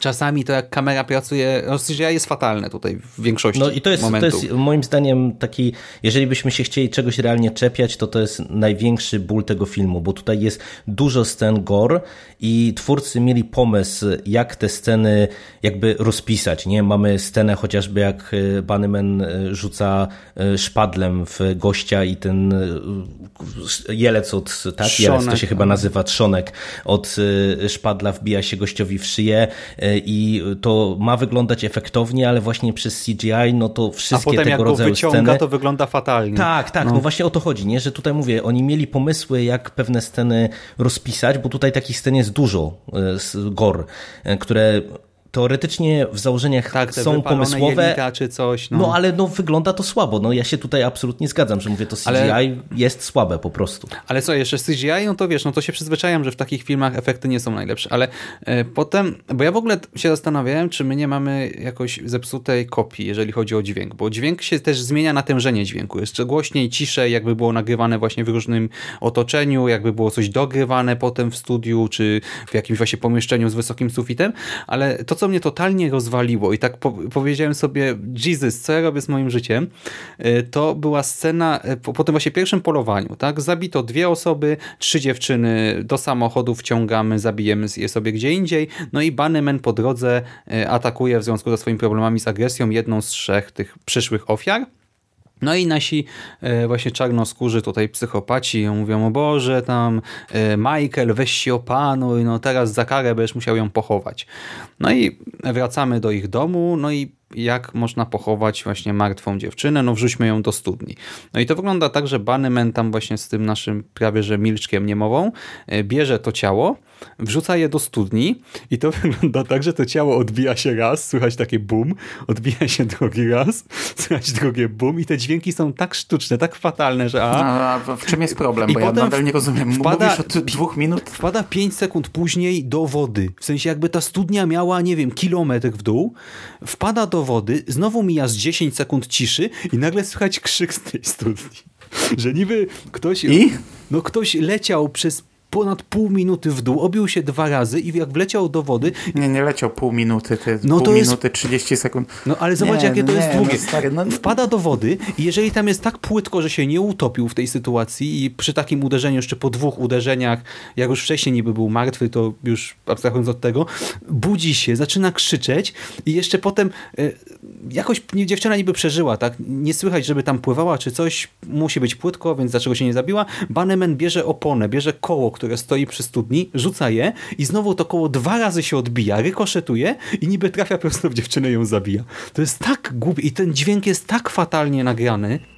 czasami to jak kamera pracuje, no CGI jest fatalne tutaj w większości No i to jest, to jest moim zdaniem taki, jeżeli byśmy się chcieli czegoś realnie czepiać, to to jest największy ból tego filmu, bo tutaj jest dużo scen gore i twórcy mieli pomysł, jak te sceny jakby rozpisać, nie? Mamy scenę chociażby jak e, Bunnyman e, rzuca e, szpadlem w gościa i ten jelec od, tak? Jelec to się chyba no. nazywa trzonek od szpadla wbija się gościowi w szyję i to ma wyglądać efektownie, ale właśnie przez CGI, no to A wszystkie potem tego jak rodzaju wyciąga, sceny... to wygląda fatalnie. Tak, tak, no. właśnie o to chodzi, nie? że tutaj mówię, oni mieli pomysły, jak pewne sceny rozpisać, bo tutaj takich scen jest dużo, z gore, y, które teoretycznie w założeniach Tak, są pomysłowe, jelita czy coś. No, no ale no wygląda to słabo, no ja się tutaj absolutnie zgadzam, że mówię, to CGI Ale- jest słabe po prostu. Ale co, jeszcze CGI, no to wiesz, no to się przyzwyczajam, że w takich filmach efekty nie są najlepsze, ale e, potem, bo ja w ogóle się zastanawiałem, czy my nie mamy jakoś zepsutej kopii, jeżeli chodzi o dźwięk, bo dźwięk się też zmienia natężenie dźwięku, jest głośniej, ciszej, jakby było nagrywane właśnie w różnym otoczeniu, jakby było coś dogrywane potem w studiu, czy w jakimś właśnie pomieszczeniu z wysokim sufitem, ale to, co mnie totalnie rozwaliło i tak po powiedziałem sobie, Jesus, co ja robię z moim życiem, y, to była scena y, po, po tym właśnie pierwszym polowaniu, tak? Zabito dwie osoby, trzy dziewczyny do samochodu wciągamy, zabijemy je sobie gdzie indziej, no i Bunnyman po drodze y, atakuje w związku ze swoimi problemami z agresją jedną z trzech tych przyszłych ofiar. No i nasi e, właśnie czarnoskórzy tutaj psychopaci mówią, o Boże, tam e, Michael, weź się opanuj, no teraz za karę będziesz musiał ją pochować. No i wracamy do ich domu, no i jak można pochować właśnie martwą dziewczynę, no wrzućmy ją do studni. No i to wygląda tak, że Bunnyman tam właśnie z tym naszym prawie że milczkiem niemową e, bierze to ciało, wrzuca je do studni i to wygląda tak, że to ciało odbija się raz, słychać takie bum, odbija się drugi raz, słychać drugie bum i te dźwięki są tak sztuczne, tak fatalne, że a, A w czym jest problem? I Bo ja nadal nie rozumiem. wpada- Mówisz od dwóch minut? wpada 5 sekund później do wody. W sensie jakby ta studnia miała, nie wiem, kilometr w dół, wpada do wody, znowu mija z 10 sekund ciszy i nagle słychać krzyk z tej studni. Że niby ktoś... I? No ktoś leciał przez ponad pół minuty w dół, obił się dwa razy i jak wleciał do wody, Nie, nie leciał pół minuty, ty, No pół to jest- minuty, 30 sekund. No ale zobacz, Nie, jakie to no jest nie, długie. No, stary, no, Wpada do wody i jeżeli tam jest tak płytko, że się nie utopił w tej sytuacji i przy takim uderzeniu, jeszcze po dwóch uderzeniach, jak już wcześniej niby był martwy, to już abstrahując od tego, budzi się, zaczyna krzyczeć i jeszcze potem e, jakoś nie- dziewczyna niby przeżyła, tak? Nie słychać, żeby tam pływała czy coś, musi być płytko, więc dlaczego się nie zabiła? Bannerman bierze oponę, bierze koło, które stoi przy studni, rzuca je i znowu to koło dwa razy się odbija, rykoszetuje i niby trafia prosto w dziewczynę ją zabija. To jest tak głupie i ten dźwięk jest tak fatalnie nagrany.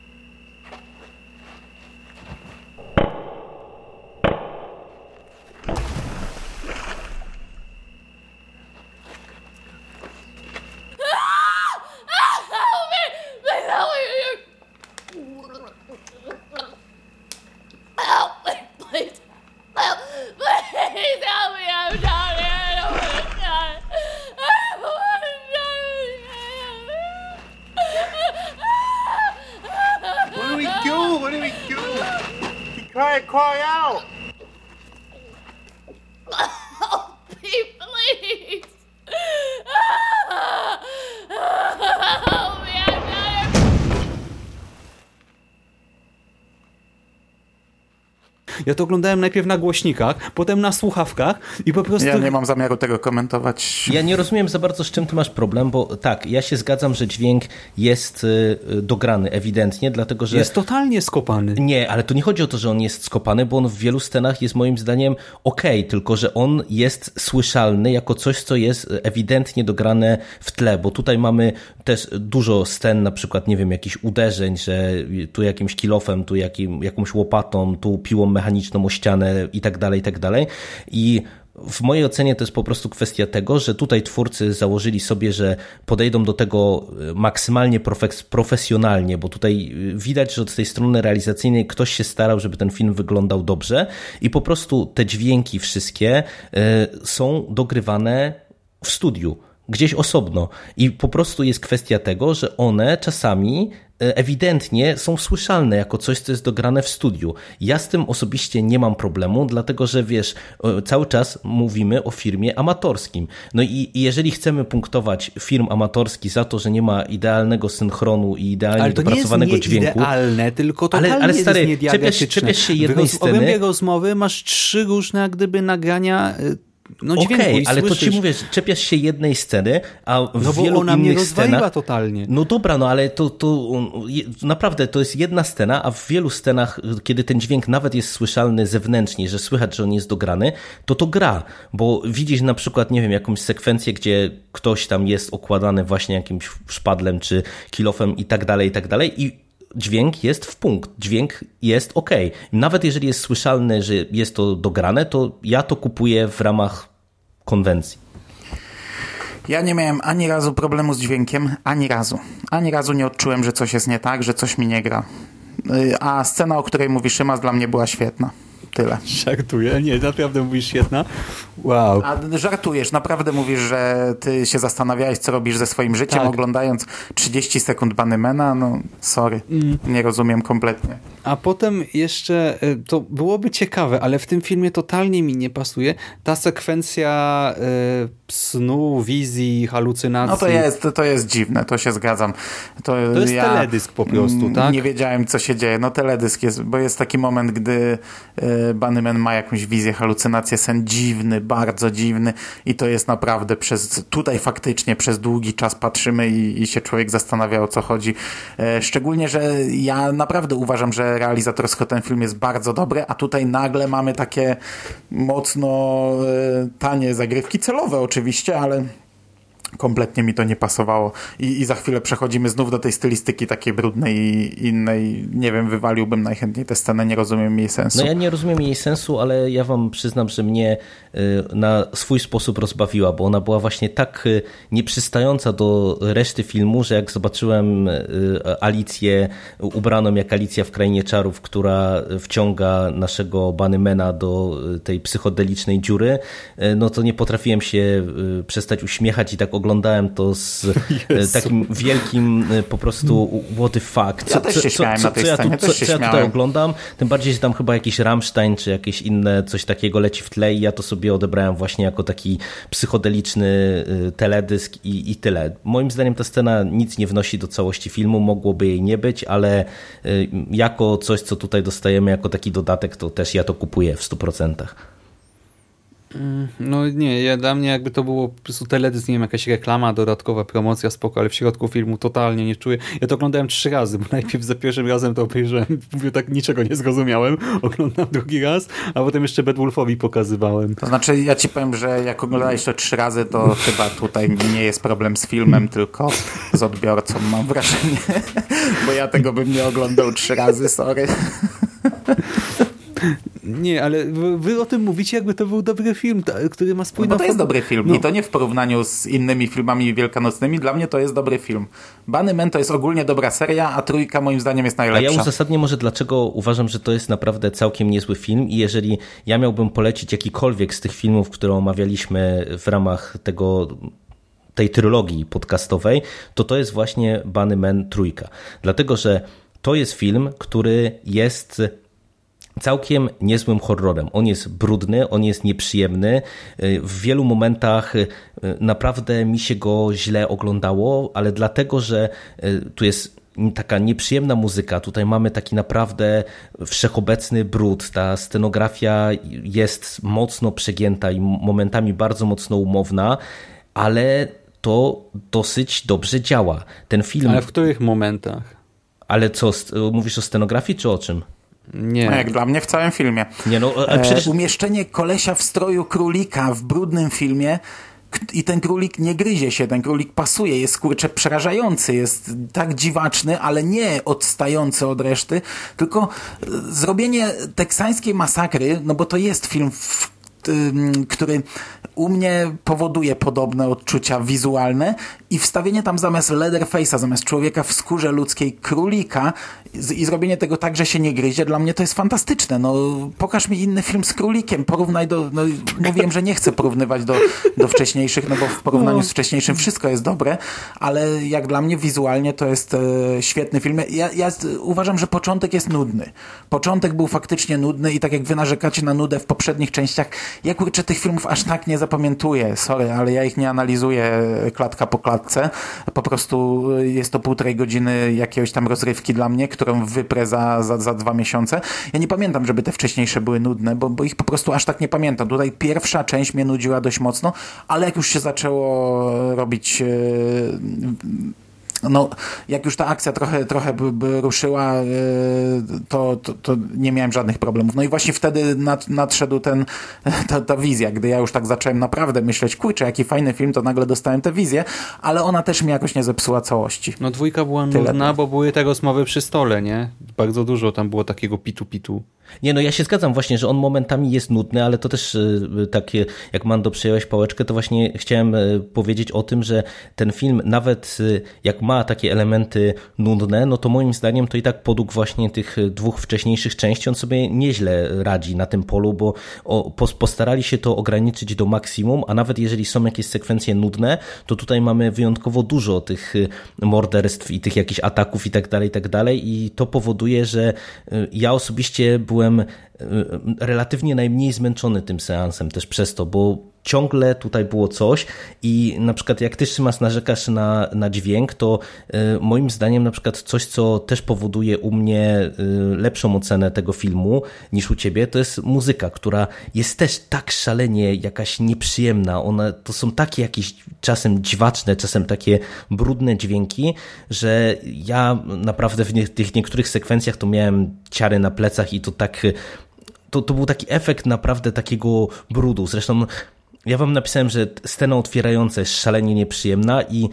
Ja to oglądałem najpierw na głośnikach, potem na słuchawkach i po prostu... Ja nie mam zamiaru tego komentować. Ja nie rozumiem za bardzo, z czym ty masz problem, bo tak, ja się zgadzam, że dźwięk jest y, y, dograny ewidentnie, dlatego że... Jest totalnie skopany. Nie, ale to nie chodzi o to, że on jest skopany, bo on w wielu scenach jest moim zdaniem ok, tylko że on jest słyszalny jako coś, co jest ewidentnie dograne w tle, bo tutaj mamy też dużo scen, na przykład, nie wiem, jakichś uderzeń, że tu jakimś kilofem, tu jakim, jakąś łopatą, tu piłą mechaniczną o ścianę i tak dalej, i tak dalej. I w mojej ocenie to jest po prostu kwestia tego, że tutaj twórcy założyli sobie, że podejdą do tego e, maksymalnie profesjonalnie, bo tutaj e, widać, że od tej strony realizacyjnej ktoś się starał, żeby ten film wyglądał dobrze i po prostu te dźwięki wszystkie e, są dogrywane w studiu gdzieś osobno. I po prostu jest kwestia tego, że one czasami e, ewidentnie są słyszalne jako coś, co jest dograne w studiu. Ja z tym osobiście nie mam problemu, dlatego że wiesz, cały czas mówimy o firmie amatorskim. No i jeżeli chcemy punktować firm amatorski za to, że nie ma idealnego synchronu i idealnie ale to dopracowanego nie jest nie dźwięku. idealne, tylko totalnie ale, ale stary, jest czepiasz, czepiasz się jednej w sceny. W rozmowy masz trzy różne jak gdyby nagrania y, no Okej, okay, ale to ci mówię, czepiasz się jednej sceny, a w no wielu ona innych mnie scenach... totalnie. No dobra, no ale to, to naprawdę to jest jedna scena, a w wielu scenach, kiedy ten dźwięk nawet jest słyszalny zewnętrznie, że słychać, że on jest dograny, to to gra, bo widzisz na przykład, nie wiem, jakąś sekwencję, gdzie ktoś tam jest okładany właśnie jakimś szpadlem czy kilofem i tak dalej, i tak dalej i dźwięk jest w punkt, dźwięk jest ok. Nawet jeżeli jest słyszalne, że jest to dograne, to ja to kupuję w ramach konwencji. Ja nie miałem ani razu problemu z dźwiękiem, ani razu. Ani razu nie odczułem, że coś jest nie tak, że coś mi nie gra. Y, a scena, o której mówi Szymas, dla mnie była świetna. Tyle. Żartuję? Nie, naprawdę mówisz świetna. Wow. A żartujesz, naprawdę mówisz, że ty się zastanawiałeś, co robisz ze swoim życiem, tak. oglądając 30 sekund Banymena? No, sorry, mm. nie rozumiem kompletnie. A potem jeszcze, y, to byłoby ciekawe, ale w tym filmie totalnie mi nie pasuje ta sekwencja y, snu, wizji, halucynacji. No to jest, to jest dziwne, to się zgadzam. To, to jest ja teledysk po prostu, tak? Nie wiedziałem, co się dzieje. No teledysk jest, bo jest taki moment, gdy y, Bunnyman ma jakąś wizję, halucynację, sen dziwny, bardzo dziwny i to jest naprawdę przez, tutaj faktycznie przez długi czas patrzymy i, i się człowiek zastanawia, o co chodzi. E, szczególnie, że ja naprawdę uważam, że realizatorsko ten film jest bardzo dobry, a tutaj nagle mamy takie mocno e, tanie zagrywki, celowe oczywiście, ale kompletnie mi to nie pasowało I, i za chwilę przechodzimy znów do tej stylistyki takiej brudnej i innej. Nie wiem, wywaliłbym najchętniej tę scenę, nie rozumiem jej sensu. No ja nie rozumiem jej sensu, ale ja wam przyznam, że mnie y, na swój sposób rozbawiła, bo ona była właśnie tak y, nieprzystająca do reszty filmu, że jak zobaczyłem y, Alicję ubraną jak Alicja w Krainie Czarów, która wciąga naszego Banymena do tej psychodelicznej dziury, no to nie potrafiłem się przestać uśmiechać i tak oglądałem to z e, Jezu. takim wielkim e, po prostu what the fuck. Co, ja też się śmiałem na tej co, scenie, ja, tu, co, co ja tutaj oglądam, tym bardziej, że tam chyba jakiś Rammstein czy jakieś inne coś takiego leci w tle i ja to sobie odebrałem właśnie jako taki psychodeliczny e, teledysk i, i tyle. Moim zdaniem ta scena nic nie wnosi do całości filmu, mogłoby jej nie być, ale jako coś, co tutaj dostajemy jako taki dodatek, to też ja to kupuję w 100%. No nie, ja, dla mnie jakby to było po prostu teledysk, nie wiem, jakaś reklama, dodatkowa promocja, spoko, ale w środku filmu totalnie nie czuję. Ja to oglądałem trzy razy, bo najpierw za pierwszym razem to obejrzałem, mówię tak, niczego nie zrozumiałem, oglądam drugi raz, a potem jeszcze Bad Wolfowi pokazywałem. To znaczy, ja ci powiem, że jak oglądałeś to trzy razy, to chyba tutaj nie jest problem z filmem, tylko z odbiorcą, mam wrażenie, bo ja tego bym nie oglądał trzy razy, sorry. Nie, ale wy o tym mówicie, jakby to był dobry film, który ma spójną... No bo to jest dobry film no. i to nie w porównaniu z innymi filmami wielkanocnymi. Dla mnie to jest dobry film. Bunny Man to jest ogólnie dobra seria, a trójka moim zdaniem jest najlepsza. A ja uzasadnię może dlaczego uważam, że to jest naprawdę całkiem niezły film i jeżeli ja miałbym polecić jakikolwiek z tych filmów, które omawialiśmy w ramach tego tej trylogii podcastowej, to to jest właśnie Bunny Man trójka. Dlatego, że to jest film, który jest całkiem niezłym horrorem. On jest brudny, on jest nieprzyjemny. W wielu momentach y, naprawdę mi się go źle oglądało, ale dlatego, że y, tu jest taka nieprzyjemna muzyka. Tutaj mamy taki naprawdę wszechobecny brud. Ta scenografia jest mocno przegięta i momentami bardzo mocno umowna, ale to dosyć dobrze działa. Ten film. Ale w których momentach? Ale co, mówisz o scenografii czy o czym? Nie. No jak dla mnie w całym filmie. Nie no, ale przecież... e, umieszczenie kolesia w stroju królika w brudnym filmie i ten królik nie gryzie się, ten królik pasuje, jest kurczę przerażający, jest tak dziwaczny, ale nie odstający od reszty, tylko e, zrobienie teksańskiej masakry, no bo to jest film, w, który u mnie powoduje podobne odczucia wizualne i wstawienie tam zamiast Leatherface'a, zamiast człowieka w skórze ludzkiej królika i zrobienie tego tak, że się nie gryzie, dla mnie to jest fantastyczne. No, pokaż mi inny film z królikiem, porównaj do... No, mówiłem, że nie chcę porównywać do, do wcześniejszych, no bo w porównaniu z wcześniejszym wszystko jest dobre, ale jak dla mnie wizualnie to jest e, świetny film. Ja, ja uważam, że początek jest nudny. Początek był faktycznie nudny i tak jak wy narzekacie na nudę w poprzednich częściach, ja kurczę tych filmów aż tak nie zapamiętuję, sorry, ale ja ich nie analizuję klatka po klatce. Po prostu jest to półtorej godziny jakiegoś tam rozrywki dla mnie, którą wyprę za, za, za dwa miesiące. Ja nie pamiętam, żeby te wcześniejsze były nudne, bo, bo ich po prostu aż tak nie pamiętam. Tutaj pierwsza część mnie nudziła dość mocno, ale jak już się zaczęło robić no, jak już ta akcja trochę, trochę by, by ruszyła, e, to, to, to, nie miałem żadnych problemów. No i właśnie wtedy nad, nadszedł ten, ta, ta wizja, gdy ja już tak zacząłem naprawdę myśleć, kurczę, jaki fajny film, to nagle dostałem tę wizję, ale ona też mi jakoś nie zepsuła całości. No dwójka była Tyle nudna, bo były te rozmowy przy stole, nie? Bardzo dużo tam było takiego pitu-pitu. Nie, no ja się zgadzam właśnie, że on momentami jest nudny, ale to też takie, jak Mando przejąłeś pałeczkę, to właśnie chciałem powiedzieć o tym, że ten film nawet jak ma takie elementy nudne, no to moim zdaniem to i tak podług właśnie tych dwóch wcześniejszych części on sobie nieźle radzi na tym polu, bo postarali się to ograniczyć do maksimum, a nawet jeżeli są jakieś sekwencje nudne, to tutaj mamy wyjątkowo dużo tych morderstw i tych jakichś ataków i tak dalej, i tak dalej i to powoduje, że ja osobiście byłem byłem e, relatywnie najmniej zmęczony tym seansem też przez to, bo ciągle tutaj było coś i na przykład jak ty Szymas narzekasz na, na dźwięk, to y, moim zdaniem na przykład coś, co też powoduje u mnie y, lepszą ocenę tego filmu niż u ciebie, to jest muzyka, która jest też tak szalenie jakaś nieprzyjemna. One to są takie jakieś czasem dziwaczne, czasem takie brudne dźwięki, że ja naprawdę w nie, tych niektórych sekwencjach to miałem ciary na plecach i to tak to, to był taki efekt naprawdę takiego brudu. Zresztą ja wam napisałem, że scena otwierająca jest szalenie nieprzyjemna i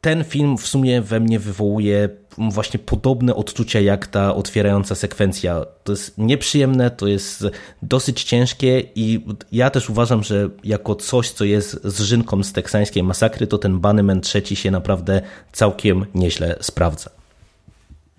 ten film w sumie we mnie wywołuje właśnie podobne odczucia jak ta otwierająca sekwencja. To jest nieprzyjemne, to jest dosyć ciężkie i ja też uważam, że jako coś, co jest zżynką z teksańskiej masakry, to ten Bunnyman trzeci się naprawdę całkiem nieźle sprawdza.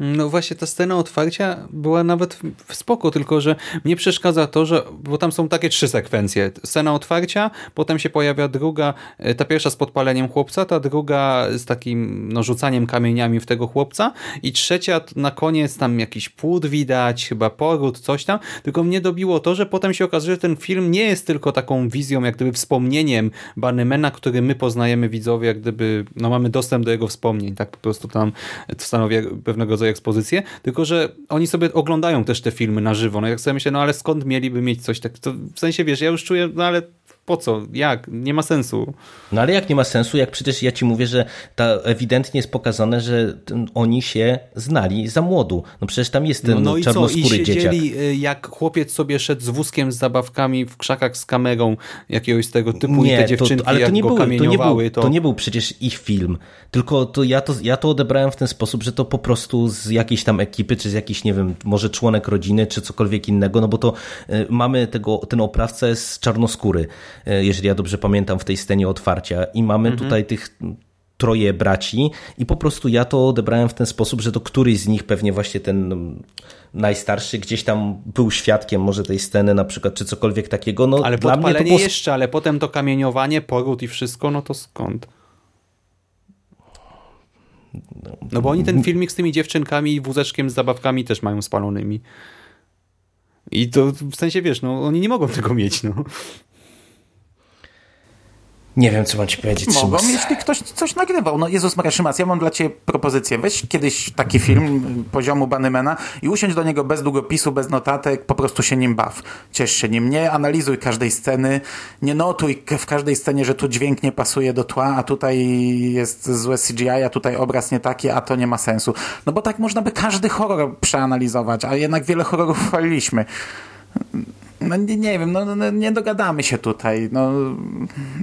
No właśnie ta scena otwarcia była nawet w spoko, tylko że mnie przeszkadza to, że bo tam są takie trzy sekwencje. Scena otwarcia, potem się pojawia druga, e, ta pierwsza z podpaleniem chłopca, ta druga z takim no, rzucaniem kamieniami w tego chłopca i trzecia na koniec tam jakiś płód widać, chyba poród, coś tam, tylko mnie dobiło to, że potem się okazuje, że ten film nie jest tylko taką wizją, jak gdyby wspomnieniem Barnymana, który my poznajemy widzowie, jak gdyby no, mamy dostęp do jego wspomnień, tak po prostu tam stanowi pewnego rodzaju ekspozycję, tylko że oni sobie oglądają też te filmy na żywo. No jak sobie myślę, no ale skąd mieliby mieć coś tak, to w sensie wiesz, ja już czuję, no ale po co? Jak? Nie ma sensu. No ale jak nie ma sensu, jak przecież ja ci mówię, że ta ewidentnie jest pokazane, że oni się znali za młodu. No przecież tam jest ten no, no czarnoskóry i co? I siedzieli, dzieciak. Y, jak chłopiec sobie szedł z wózkiem z zabawkami w krzakach z kamerą jakiegoś tego typu nie, i te dziewczynki to, ale to nie, był, to nie był, to... to nie był przecież ich film. Tylko to ja, to ja to odebrałem w ten sposób, że to po prostu z jakiejś tam ekipy, czy z jakiś, nie wiem, może członek rodziny, czy cokolwiek innego, no bo to y, mamy tego, ten oprawca jest czarnoskóry. E, jeżeli ja dobrze pamiętam, w tej scenie otwarcia. I mamy mhm. tutaj tych troje braci i po prostu ja to odebrałem w ten sposób, że to któryś z nich, pewnie właśnie ten najstarszy, gdzieś tam był świadkiem może tej sceny na przykład, czy cokolwiek takiego. No, ale dla mnie to jeszcze, ale potem to kamieniowanie, poród i wszystko, no to skąd? No bo oni ten filmik z tymi dziewczynkami i wózeczkiem z zabawkami też mają spalonymi. I to w sensie, wiesz, no oni nie mogą tego mieć, no. Nie wiem, co mam ci powiedzieć. Mogą, jeśli ktoś coś nagrywał. No Jezus Maria Szymas, ja mam dla ciebie propozycję. Weź kiedyś taki film poziomu Banymena i usiądź do niego bez długopisu, bez notatek, po prostu się nim baw. Ciesz się nim. Nie analizuj każdej sceny, nie notuj w każdej scenie, że tu dźwięk nie pasuje do tła, a tutaj jest złe CGI, a tutaj obraz nie taki, a to nie ma sensu. No bo tak można by każdy horror przeanalizować, a jednak wiele horrorów chwaliliśmy. No nie, nie wiem, no, no nie dogadamy się tutaj, no,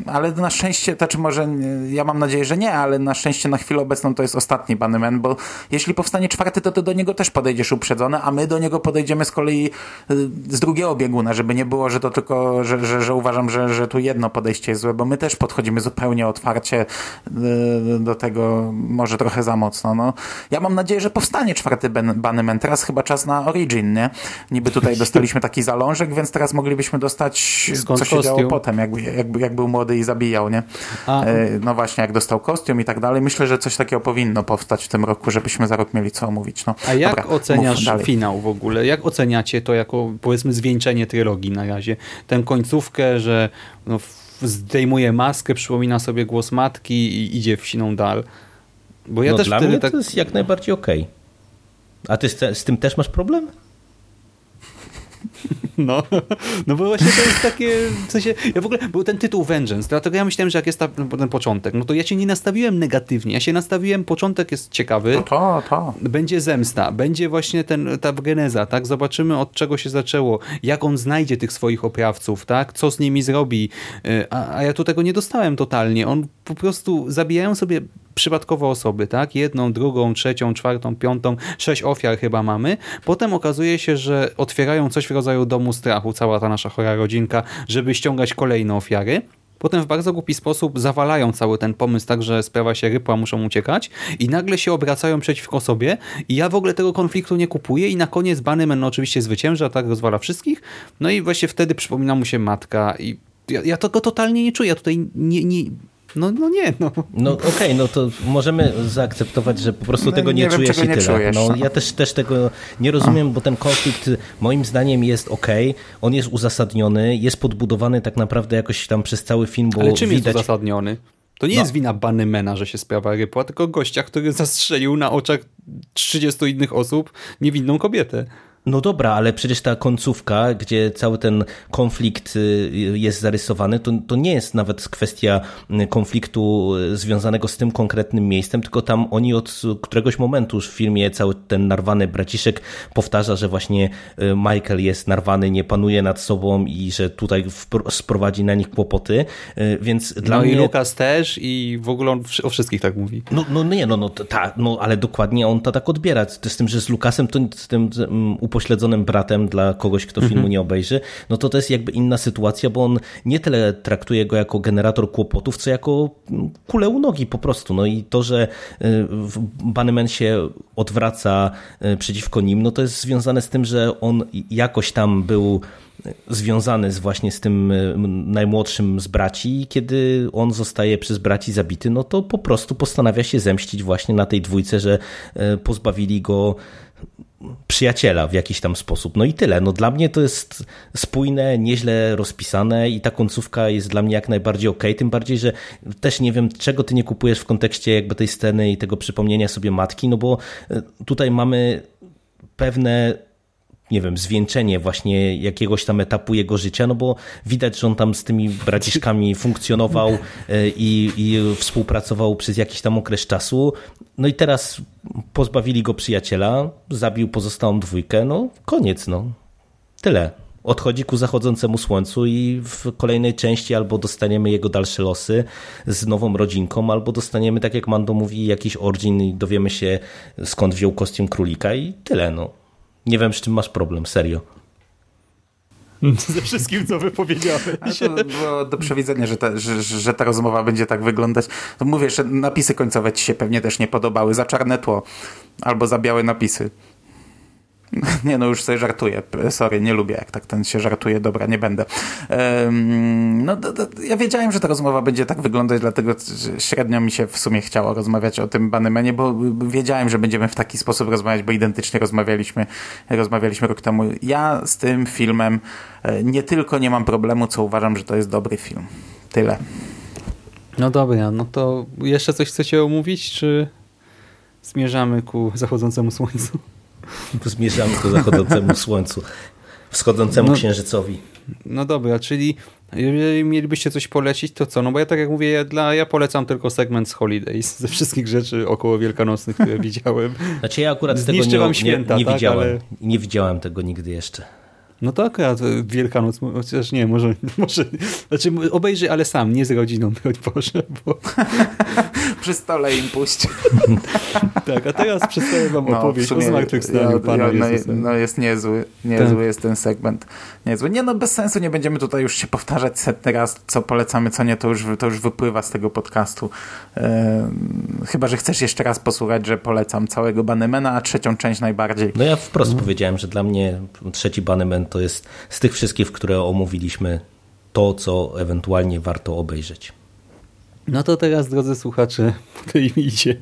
ale na szczęście, to czy może, nie, ja mam nadzieję, że nie, ale na szczęście na chwilę obecną to jest ostatni Bunnyman, bo jeśli powstanie czwarty, to ty do niego też podejdziesz uprzedzony, a my do niego podejdziemy z kolei y, z drugiego bieguna, żeby nie było, że to tylko, że, że, że uważam, że, że tu jedno podejście jest złe, bo my też podchodzimy zupełnie otwarcie y, do tego, może trochę za mocno, no. Ja mam nadzieję, że powstanie czwarty Bunnyman, teraz chyba czas na Origin, nie? Niby tutaj dostaliśmy taki zalążek, więc teraz moglibyśmy dostać, Skąd co się kostium? działo potem, jakby, jakby, jak był młody i zabijał, nie? A- E, no właśnie, jak dostał kostium i tak dalej. Myślę, że coś takiego powinno powstać w tym roku, żebyśmy za rok mieli co omówić. No, A jak dobra, oceniasz finał w ogóle? Jak oceniacie to jako powiedzmy zwieńczenie trylogii na razie? Tę końcówkę, że no, zdejmuje maskę, przypomina sobie głos matki i idzie w siną dal. Bo ja no, też dla wtedy mnie tak... to jest jak najbardziej okej. A ty z, te, z tym też masz problem? No, no bo właśnie to jest takie, w sensie, ja w ogóle, był ten tytuł Vengeance, dlatego ja myślałem, że jak jest ta, ten początek, no to ja się nie nastawiłem negatywnie, ja się nastawiłem, początek jest ciekawy, No to, to. będzie zemsta, będzie właśnie ten, ta geneza, tak? Zobaczymy od czego się zaczęło, jak on znajdzie tych swoich oprawców, tak? Co z nimi zrobi. Y, A, a ja tu tego nie dostałem totalnie. On po prostu zabijają sobie przypadkowe osoby, tak? Jedną, drugą, trzecią, czwartą, piątą, sześć ofiar chyba mamy. Potem okazuje się, że otwierają coś w rodzaju domu strachu, cała ta nasza chora rodzinka, żeby ściągać kolejne ofiary. Potem w bardzo głupi sposób zawalają cały ten pomysł tak, że sprawa się rypła, muszą uciekać i nagle się obracają przeciwko sobie i ja w ogóle tego konfliktu nie kupuję i na koniec Bunnyman no, oczywiście zwycięża, tak, rozwala wszystkich. No i właśnie wtedy przypomina mu się matka i ja, ja tego totalnie nie czuję, ja tutaj nie, nie no, no nie, no. No okej, no to możemy zaakceptować, że po prostu No, tego nie, nie czujesz i tyle. czujesz, no, no. ja też, też tego nie rozumiem, bo ten konflikt moim zdaniem jest okej, on jest uzasadniony, jest podbudowany tak naprawdę jakoś tam przez cały film, bo Ale czym widać... jest uzasadniony? To nie No. jest wina Bunnymana, że się sprawa rypła, tylko gościa, który zastrzelił na oczach 30 innych osób niewinną kobietę. No dobra, ale przecież ta końcówka, gdzie cały ten konflikt y, jest zarysowany, to, to nie jest nawet kwestia y, konfliktu y, związanego z tym konkretnym miejscem, tylko tam oni od któregoś momentu już w filmie cały ten narwany braciszek powtarza, że właśnie Michael jest narwany, nie panuje nad sobą i że tutaj sprowadzi na nich kłopoty, więc dla no mnie... i Lukas też i w ogóle on o wszystkich tak mówi. No, no nie, no, no, ta, no ale dokładnie on to tak odbiera. Z z tym, że z Lukasem, to, z tym mm, upośledzonym bratem dla kogoś, kto filmu nie obejrzy, no to to jest jakby inna sytuacja, bo on nie tyle traktuje go jako generator kłopotów, co jako mm, kulę u nogi po prostu. No i to, że y, Bunnyman się odwraca y, przeciwko nim, no to jest związane z tym, że on jakoś tam był związany z właśnie z tym y, najmłodszym z braci i kiedy on zostaje przez braci zabity, no to po prostu postanawia się zemścić właśnie na tej dwójce, że y, pozbawili go przyjaciela w jakiś tam sposób. No i tyle. No dla mnie to jest spójne, nieźle rozpisane i ta końcówka jest dla mnie jak najbardziej okej, tym bardziej, że też nie wiem, czego ty nie kupujesz w kontekście jakby tej sceny i tego przypomnienia sobie matki, no bo y, tutaj mamy pewne nie wiem, zwieńczenie właśnie jakiegoś tam etapu jego życia, no bo widać, że on tam z tymi braciszkami funkcjonował e, i, i współpracował przez jakiś tam okres czasu. No i teraz pozbawili go przyjaciela, zabił pozostałą dwójkę, no koniec, no. Tyle. Odchodzi ku zachodzącemu słońcu i w kolejnej części albo dostaniemy jego dalsze losy z nową rodzinką, albo dostaniemy, tak jak Mando mówi, jakiś origin i dowiemy się skąd wziął kostium królika i tyle, no. Nie wiem, z czym masz problem, serio. Ze wszystkim, co wypowiedziałeś. Ale to było do przewidzenia, że ta, że, że ta rozmowa będzie tak wyglądać. Mówię, że napisy końcowe ci się pewnie też nie podobały. Za czarne tło albo za białe napisy. Nie, no już sobie żartuję. Sorry, nie lubię, jak tak ten się żartuje. Dobra, nie będę. No, ja wiedziałem, że ta rozmowa będzie tak wyglądać, dlatego średnio mi się w sumie chciało rozmawiać o tym Banymenie, bo wiedziałem, że będziemy w taki sposób rozmawiać, bo identycznie rozmawialiśmy, rozmawialiśmy rok temu. Ja z tym filmem e, nie tylko nie mam problemu, co uważam, że to jest dobry film. Tyle. No dobra, no to jeszcze coś chcecie omówić, czy zmierzamy ku zachodzącemu słońcu? Zmierzamy ku zachodzącemu słońcu, wschodzącemu No. księżycowi. No dobra, czyli jeżeli mielibyście coś polecić, to co? No bo ja tak jak mówię, ja, dla, ja polecam tylko segment z Holidays, ze wszystkich rzeczy około wielkanocnych, które widziałem. Znaczy ja akurat tego Zniszczy nie, wam święta, nie, nie tak? widziałem. Ale- Nie widziałem tego nigdy jeszcze. No to akurat Wielkanoc, chociaż nie, może, może znaczy obejrzyj, ale sam, nie z rodziną, broń Boże, bo Przy stole im puść. tak, a teraz przedstawię wam No, opowieść sumie o zmartwychwstaniu ja- Pana ja- no, Jezusa. no jest niezły, niezły Tak. jest ten segment. Niezły. Nie no, bez sensu, nie będziemy tutaj już się powtarzać setny raz, co polecamy, co nie, to już, to już wypływa z tego podcastu. Ehm, chyba, że chcesz jeszcze raz posłuchać, że polecam całego Bannemana, a trzecią część najbardziej. No ja wprost powiedziałem, że dla mnie trzeci Bannerman to jest z tych wszystkich, które omówiliśmy, to, co ewentualnie warto obejrzeć. No to teraz, drodzy słuchacze, podejmijcie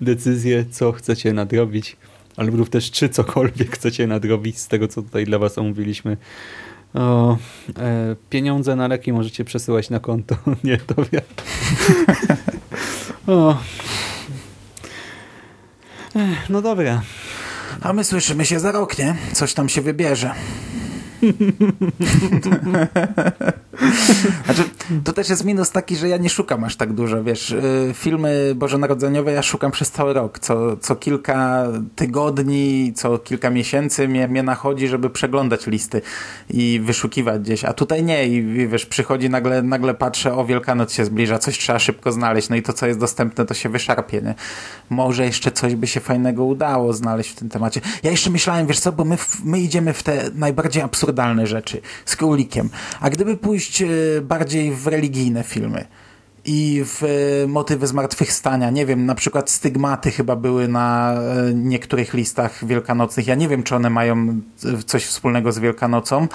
decyzję, co chcecie nadrobić, ale lub też czy cokolwiek chcecie nadrobić z tego, co tutaj dla was omówiliśmy. O, e, pieniądze na leki możecie przesyłać na konto. Nie, to wiem. o. Ech, No dobra. A my słyszymy się za rok, nie? Coś tam się wybierze. znaczy, to też jest minus taki, że ja nie szukam aż tak dużo, wiesz, y, filmy bożonarodzeniowe ja szukam przez cały rok, co, co kilka tygodni, co kilka miesięcy mnie, mnie nachodzi, żeby przeglądać listy i wyszukiwać gdzieś, a tutaj nie. I i wiesz, przychodzi nagle, nagle patrzę, o Wielkanoc się zbliża, coś trzeba szybko znaleźć, no i to, co jest dostępne, to się wyszarpie, nie? Może jeszcze coś by się fajnego udało znaleźć w tym temacie. Ja jeszcze myślałem, wiesz co, bo my, my idziemy w te najbardziej absurdalne rzeczy z królikiem, a gdyby pójść e, bardziej w religijne filmy i w e, motywy zmartwychwstania, nie wiem, na przykład stygmaty chyba były na e, niektórych listach wielkanocnych, ja nie wiem, czy one mają coś wspólnego z Wielkanocą,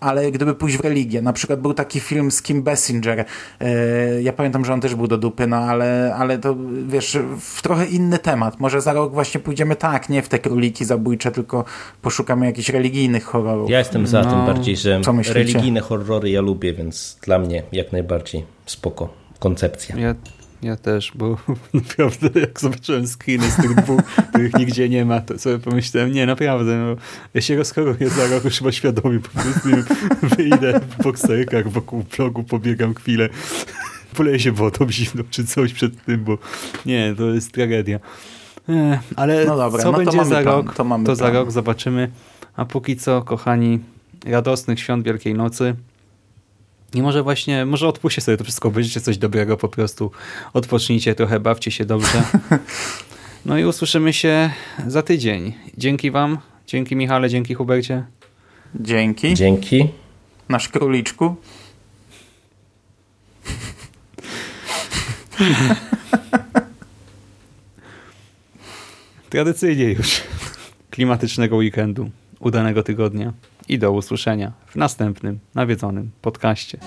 ale gdyby pójść w religię, na przykład był taki film z Kim Basinger, e, ja pamiętam, że on też był do dupy, no ale, ale to wiesz, w trochę inny temat. Może za rok właśnie pójdziemy tak, nie w te króliki zabójcze, tylko poszukamy jakichś religijnych horrorów. Ja jestem za No, tym bardziej, że religijne horrory ja lubię, więc dla mnie jak najbardziej spoko koncepcja. Ja, ja też, bo naprawdę jak zobaczyłem screeny z tych dwóch, których nigdzie nie ma, to sobie pomyślałem, nie, naprawdę, no, ja się rozchoruję za rok już chyba świadomie, po prostu wyjdę w bokserkach wokół blogu, pobiegam chwilę, poleję się wodą zimną czy coś przed tym, bo nie, to jest tragedia. Eh, Ale No dobra, co no to będzie za plan, rok, to mamy za rok zobaczymy. A póki co, kochani, radosnych świąt Wielkiej Nocy. I może właśnie, może odpuśćcie sobie to wszystko, obejrzyjcie coś dobrego, po prostu odpocznijcie trochę, bawcie się dobrze. No i usłyszymy się za tydzień. Dzięki wam, dzięki Michale, dzięki Hubercie. Dzięki. Dzięki. Nasz króliczku. Tradycyjnie już klimatycznego weekendu, udanego tygodnia i do usłyszenia w następnym nawiedzonym podcaście.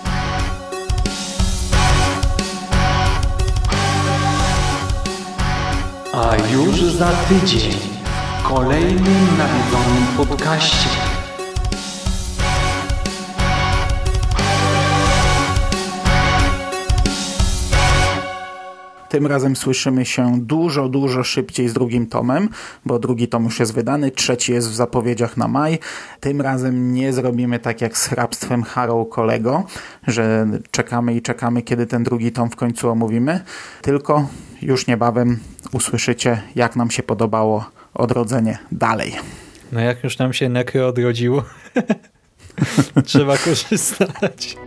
A już za tydzień w kolejnym nawiedzonym podcaście. Tym razem słyszymy się dużo, dużo szybciej z drugim tomem, bo drugi tom już jest wydany, trzeci jest w zapowiedziach na maj. Tym razem nie zrobimy tak jak z hrabstwem Harrow Kolego, że czekamy i czekamy, kiedy ten drugi tom w końcu omówimy, tylko już niebawem usłyszycie, jak nam się podobało odrodzenie dalej. No jak już nam się nekry odrodziło, trzeba korzystać.